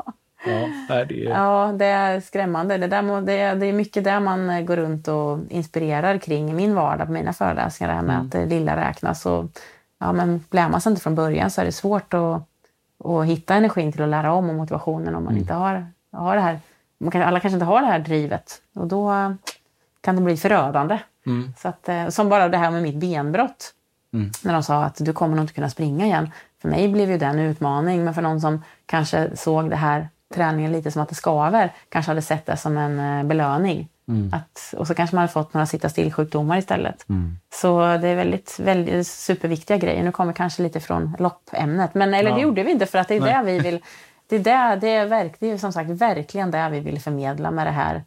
Ja, det är, ja, det är skrämmande. Det, där, må- det, är- det är mycket där man eh, går runt och inspirerar kring i min vardag på mina föreläsningar. Det här med att det lilla räknas. Och, ja, men lär man sig inte från början så är det svårt att, att hitta energin till att lära om och motivationen om man inte har, har det här. Man kan, alla kanske inte har det här drivet och då kan det bli förödande. Så att, eh, som bara det här med mitt benbrott. När de sa att du kommer nog inte kunna springa igen. För mig blev ju det en utmaning, men för någon som kanske såg det här träningen lite som att det skaver, kanske hade sett det som en eh, belöning. Att, och så kanske man hade fått några sitta still-sjukdomar istället. Så det är väldigt, väldigt superviktiga grejer. Nu kommer kanske lite från loppämnet, men eller det Ja. gjorde vi inte för att det är det vi vill. Det är, det, det, är verk, det är som sagt verkligen det vi vill förmedla med det här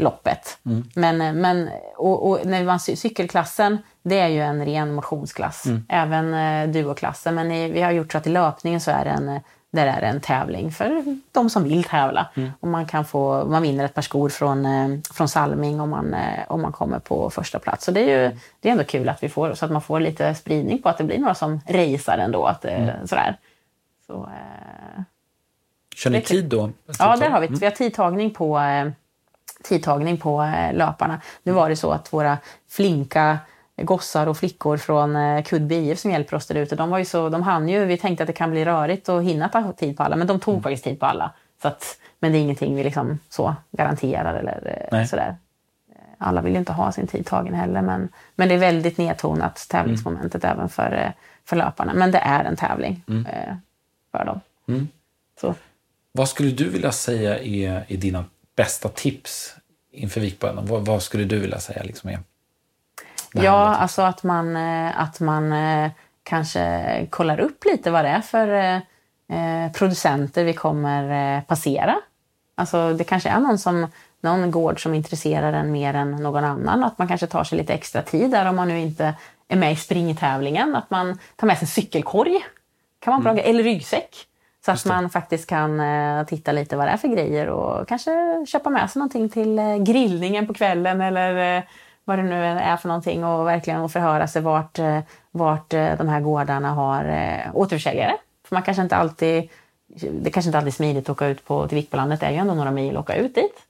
loppet. Men, men, och, och när man, cy- cykelklassen, det är ju en ren motionsklass. Även eh, duoklassen. Men i, vi har gjort så att i löpningen så är det en, där är det en tävling för de som vill tävla. Och man, kan få, man vinner ett par skor från, eh, från Salming om man, eh, om man kommer på första plats. Så det är ju det är ändå kul att vi får, så att man får lite spridning på att det blir några som racear ändå. Att, eh, sådär. Så, eh, Kör ni tid då? Ja, där har vi. Vi har tidtagning på, eh, tidtagning på eh, löparna. Nu var det så att våra flinka gossar och flickor från eh, Kudby IF som hjälper oss där ute, de, var ju så, de hann ju, vi tänkte att det kan bli rörigt och hinna ta tid på alla, men de tog faktiskt tid på alla. Så att, men det är ingenting vi liksom så garanterar eller eh, Nej. sådär. Alla vill ju inte ha sin tid tagen heller, men, men det är väldigt nedtonat tävlingsmomentet även för, för löparna. Men det är en tävling eh, för dem. Så. Vad skulle du vilja säga är, är dina bästa tips inför Vikbönen? Vad, vad skulle du vilja säga liksom är Ja, alltså att man, eh, att man eh, kanske kollar upp lite vad det är för eh, producenter vi kommer passera. Alltså det kanske är någon, som, någon gård som intresserar en mer än någon annan. Att man kanske tar sig lite extra tid där om man nu inte är med i springtävlingen. Att man tar med sig en cykelkorg, kan man bra, eller ryggsäck. Så att man faktiskt kan eh, titta lite vad det är för grejer och kanske köpa med sig någonting till eh, grillningen på kvällen eller eh, vad det nu är för någonting och verkligen förhöra sig vart, vart de här gårdarna har återförsäljare. För man kanske inte alltid, det kanske inte alltid är smidigt att åka ut på, till Vikbolandet, det är ju ändå några mil att åka ut dit.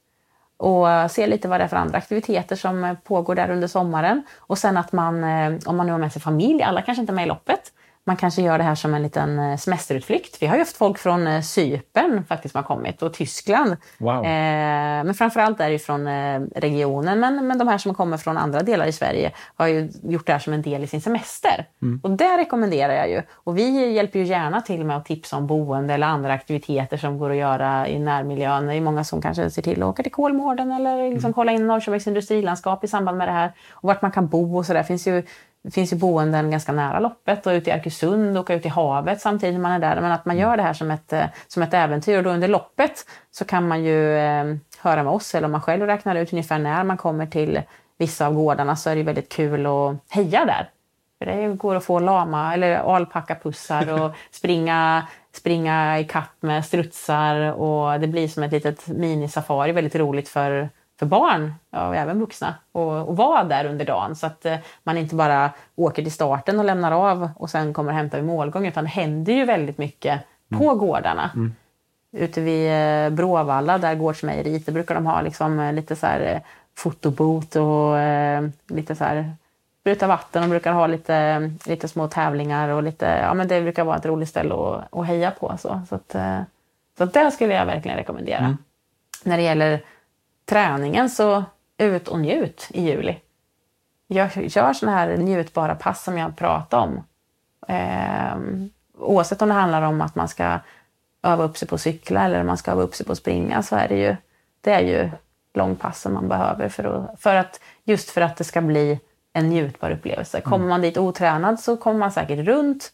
Och se lite vad det är för andra aktiviteter som pågår där under sommaren. Och sen att man, om man nu har med sig familj, alla kanske inte är med i loppet, man kanske gör det här som en liten eh, semesterutflykt. Vi har ju haft folk från eh, Cypern faktiskt som har kommit och Tyskland. Wow. Eh, men framförallt är det från eh, regionen. Men, men de här som kommer från andra delar i Sverige har ju gjort det här som en del i sin semester. Mm. Och det rekommenderar jag ju. Och vi hjälper ju gärna till med att tipsa om boende eller andra aktiviteter som går att göra i närmiljön. Det är många som kanske ser till att åka till Kolmården eller liksom Mm. kolla in Norrköpings industrilandskap i samband med det här. Och vart man kan bo och sådär. finns ju det finns ju boenden ganska nära loppet och ute i Arkösund och åka ut i havet samtidigt som man är där. Men att man gör det här som ett, eh, som ett äventyr och då under loppet så kan man ju eh, höra med oss eller om man själv räknar ut ungefär när man kommer till vissa av gårdarna så är det väldigt kul att heja där. För det går att få lama eller alpackapussar och springa, springa i kapp med strutsar och det blir som ett litet minisafari. Väldigt roligt för, för barn och även vuxna och, och vara där under dagen så att eh, man inte bara åker till starten och lämnar av och sen kommer och hämtar vid målgång utan det händer ju väldigt mycket på gårdarna. Ute vid eh, Bråvalla, där Gårdsmejeriet, där brukar de ha liksom eh, lite så här fotobot och eh, lite så här spruta vatten. De brukar ha lite, lite små tävlingar och lite, ja men det brukar vara ett roligt ställe att, att heja på. Så, så, att, så att det skulle jag verkligen rekommendera. När det gäller träningen så ut och njut i juli. Gör, gör sådana här njutbara pass som jag pratade om. Eh, oavsett om det handlar om att man ska öva upp sig på att cykla eller man ska öva upp sig på att springa så är det ju, det är ju långpassen man behöver för att, för att, just för att det ska bli en njutbar upplevelse. Kommer man dit otränad så kommer man säkert runt.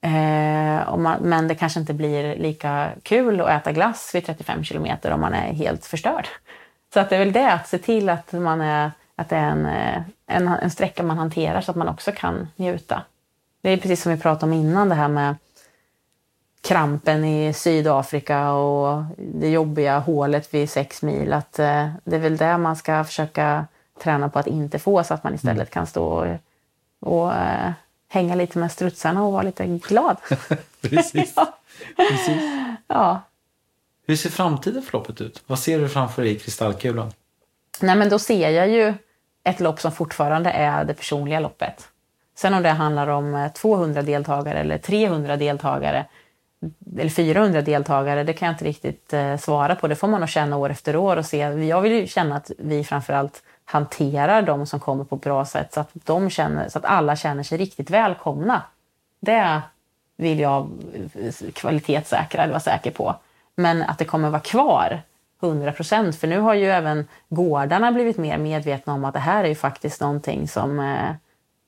Eh, man, men det kanske inte blir lika kul att äta glass vid 35 kilometer om man är helt förstörd. Så att det är väl det, att se till att, man är, att det är en, eh, en, en sträcka man hanterar så att man också kan njuta. Det är precis som vi pratade om innan, det här med krampen i Sydafrika och det jobbiga hålet vid sex mil. Att, eh, det är väl det man ska försöka träna på att inte få så att man istället kan stå och, och eh, hänga lite med strutsarna och vara lite glad. Precis. ja. Precis. ja. Hur ser framtiden för loppet ut? Vad ser du framför dig i kristallkulan? Nej, men då ser jag ju ett lopp som fortfarande är det personliga loppet. Sen om det handlar om eh, 200 deltagare eller 300 deltagare eller 400 deltagare, det kan jag inte riktigt eh, svara på. Det får man nog känna år efter år och se. Jag vill ju känna att vi framförallt hanterar de som kommer på ett bra sätt så att, de känner, så att alla känner sig riktigt välkomna. Det vill jag kvalitetssäkra eller vara säker på. Men att det kommer vara kvar 100 procent. För nu har ju även gårdarna blivit mer medvetna om att det här är ju faktiskt någonting som eh,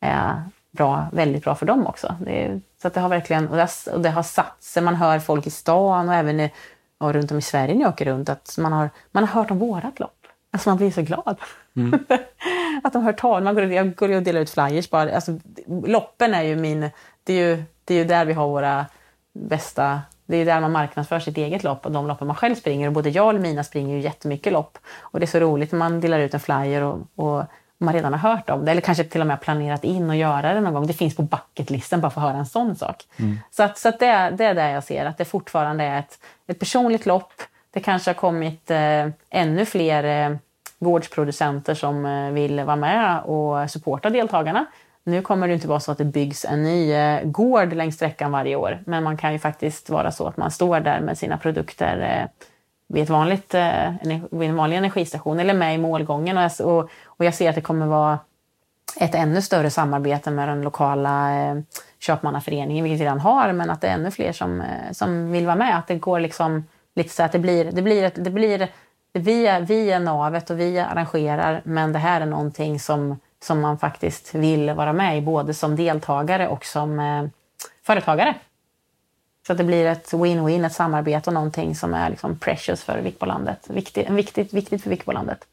är bra, väldigt bra för dem också. Det är, så att det har verkligen, och det har, och det har satt sig. Man hör folk i stan och även i, och runt om i Sverige när jag åker runt att man har, man har hört om vårat lopp. Alltså man blir så glad. att de hör tal. Man går, jag går och delar ut flyers bara. Alltså, loppen är ju min... Det är ju, det är ju där vi har våra bästa... Det är där man marknadsför sitt eget lopp och de loppen man själv springer. Och både jag och Mina springer ju jättemycket lopp. Och det är så roligt när man delar ut en flyer och, och man redan har hört om det. Eller kanske till och med planerat in och göra det någon gång. Det finns på bucketlisten bara för att höra en sån sak. Så, att, så att det, det är det jag ser, att det fortfarande är ett, ett personligt lopp. Det kanske har kommit eh, ännu fler eh, gårdsproducenter som eh, vill vara med och supporta deltagarna. Nu kommer det inte vara så att det byggs en ny eh, gård längs sträckan varje år, men man kan ju faktiskt vara så att man står där med sina produkter eh, vid, ett vanligt, vid en vanlig energistation eller med i målgången. Och jag, ser att det kommer vara ett ännu större samarbete med den lokala köpmannaföreningen, vilket vi redan har, men att det är ännu fler som, som vill vara med. Att det går liksom lite så att det blir, det blir, ett, det blir vi, är, vi är navet och vi arrangerar, men det här är någonting som, som man faktiskt vill vara med i, både som deltagare och som eh, företagare. Så att det blir ett win-win, ett samarbete och någonting som är liksom precious för Vikbolandet. Viktigt, viktigt, viktigt för Vikbolandet.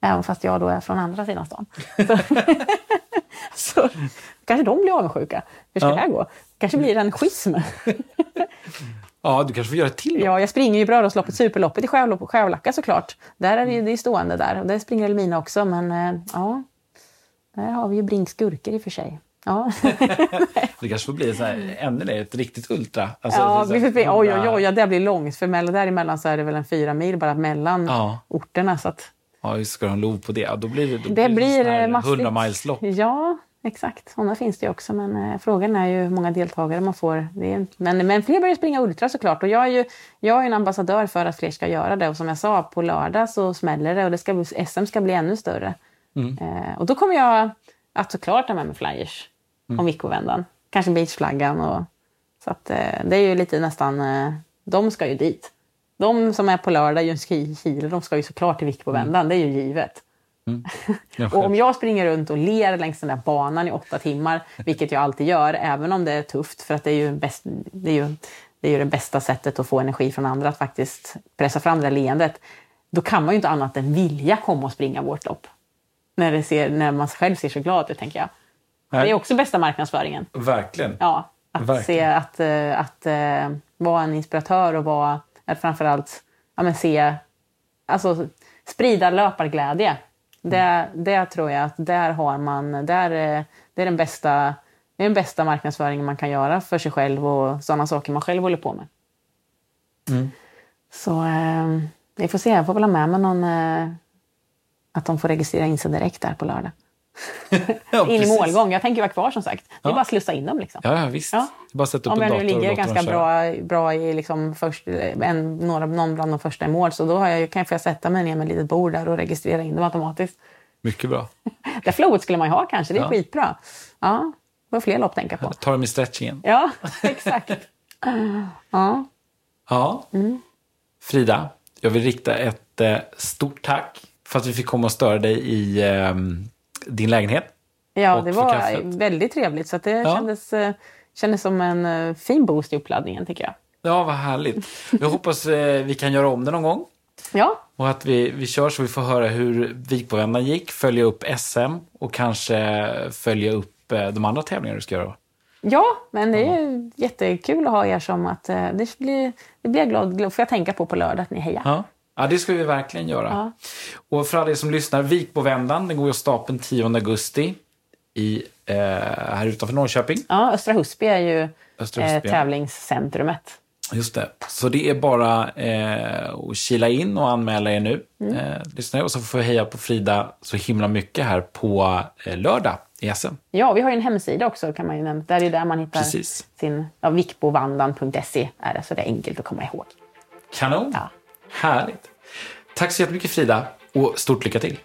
Även fast jag då är från andra sidan stan. Så, så kanske de blir avundsjuka. Hur ska Ja. det här gå? kanske blir en schism. Ja, du kanske får göra ett till lopp. Ja, jag springer ju Brödrasloppet, Superloppet i Skärlacka såklart. Där är det, det är stående där. Och där springer Elmina också, men eh, ja. Där har vi ju Brinks gurkor i och för sig. Ja, Det kanske får bli så här, ännu mer, ett riktigt ultra. Alltså, ja så vi får, se. oj, oj, oj, ja, det blir långt. För mellan, däremellan så är det väl en fyra mil bara mellan Ja. orterna. Så att Ja, ska en lov på det. Ja, då blir det, då det blir blir sån här eh, massigt. 100 miles lopp. Ja, exakt. Sådana finns det också. Men eh, frågan är ju hur många deltagare man får. Är, men, men fler börjar springa ultra såklart. Och jag är ju jag är en ambassadör för att fler ska göra det. Och som jag sa, på lördag så smäller det och det ska, bli- SM ska bli ännu större. Eh, och då kommer jag att såklart ha med mig flyers om Vikbovändan. Kanske beachflaggan. Och, så att, eh, det är ju lite nästan... Eh, de ska ju dit. De som är på lördag i Ljungskile, de ska ju såklart till Vikbovändan. Det är ju givet. Ja, Och om jag springer runt och ler längs den där banan i åtta timmar, vilket jag alltid gör, även om det är tufft, för att det är ju, bäst, det är ju, det är ju det bästa sättet att få energi från andra, att faktiskt pressa fram det där leendet. Då kan man ju inte annat än vilja komma och springa vårt lopp. När, det ser, när man själv ser så glad ut, tänker jag. Nej. Det är också bästa marknadsföringen. Verkligen. Ja, att Verkligen. se att, eh, att eh, vara en inspiratör och vara, framförallt ja, men se, alltså sprida löparglädje. Det, det tror jag att där har man, där, eh, det är den bästa, det är den bästa marknadsföringen man kan göra för sig själv och sådana saker man själv håller på med. Så eh, vi får se, jag får väl ha med mig någon, eh, att de får registrera in sig direkt där på lördag. Ja, In i målgång. Jag tänker vara kvar som sagt. Det är Ja. bara att slussa in dem liksom. Ja, ja visst. Ja. Bara sätta upp Om jag nu ligger ganska bra, bra i liksom först, en, några, någon bland de första i mål så då har jag, kan jag få sätta mig ner med ett litet bord där och registrera in dem automatiskt. Mycket bra. Det flowet skulle man ju ha kanske, det är Ja. skitbra. Ja, det var fler lopp att tänka på. Ta dem i stretchingen. Ja, exakt. Ja, Ja. Mm. Frida, jag vill rikta ett eh, stort tack för att vi fick komma och störa dig i eh, din lägenhet. ja det för var kaffet. väldigt trevligt så det Ja. kändes, eh, kändes som en eh, fin boost i uppladdningen tycker jag. Ja, vad härligt. Jag hoppas eh, vi kan göra om det någon gång. Ja, Och att vi, vi kör så vi får höra hur Vikbovändan gick, följa upp SM och kanske följa upp de andra tävlingar du ska göra. Ja, men det är ju jättekul att ha er som att det blir, det blir jag glad, glad, får jag tänka på på lördag att ni hejar. Ja. Ja, det ska vi verkligen göra. Ja. Och för alla er som lyssnar, Vikbovändan, den går ju av stapeln 10 augusti i, eh, här utanför Norrköping. Ja, Östra Husby är ju eh, Husby, ja. tävlingscentrumet. Just det. Så det är bara eh, att kila in och anmäla er nu. Mm. Eh, lyssna och så får vi heja på Frida så himla mycket här på eh, lördag i SM. Ja, vi har ju en hemsida också kan man ju nämna. Där är där man hittar Precis. sin, ja, vikbovandan.se är det, så det är enkelt att komma ihåg. Kanon! Ja. Härligt! Tack så jättemycket Frida och stort lycka till!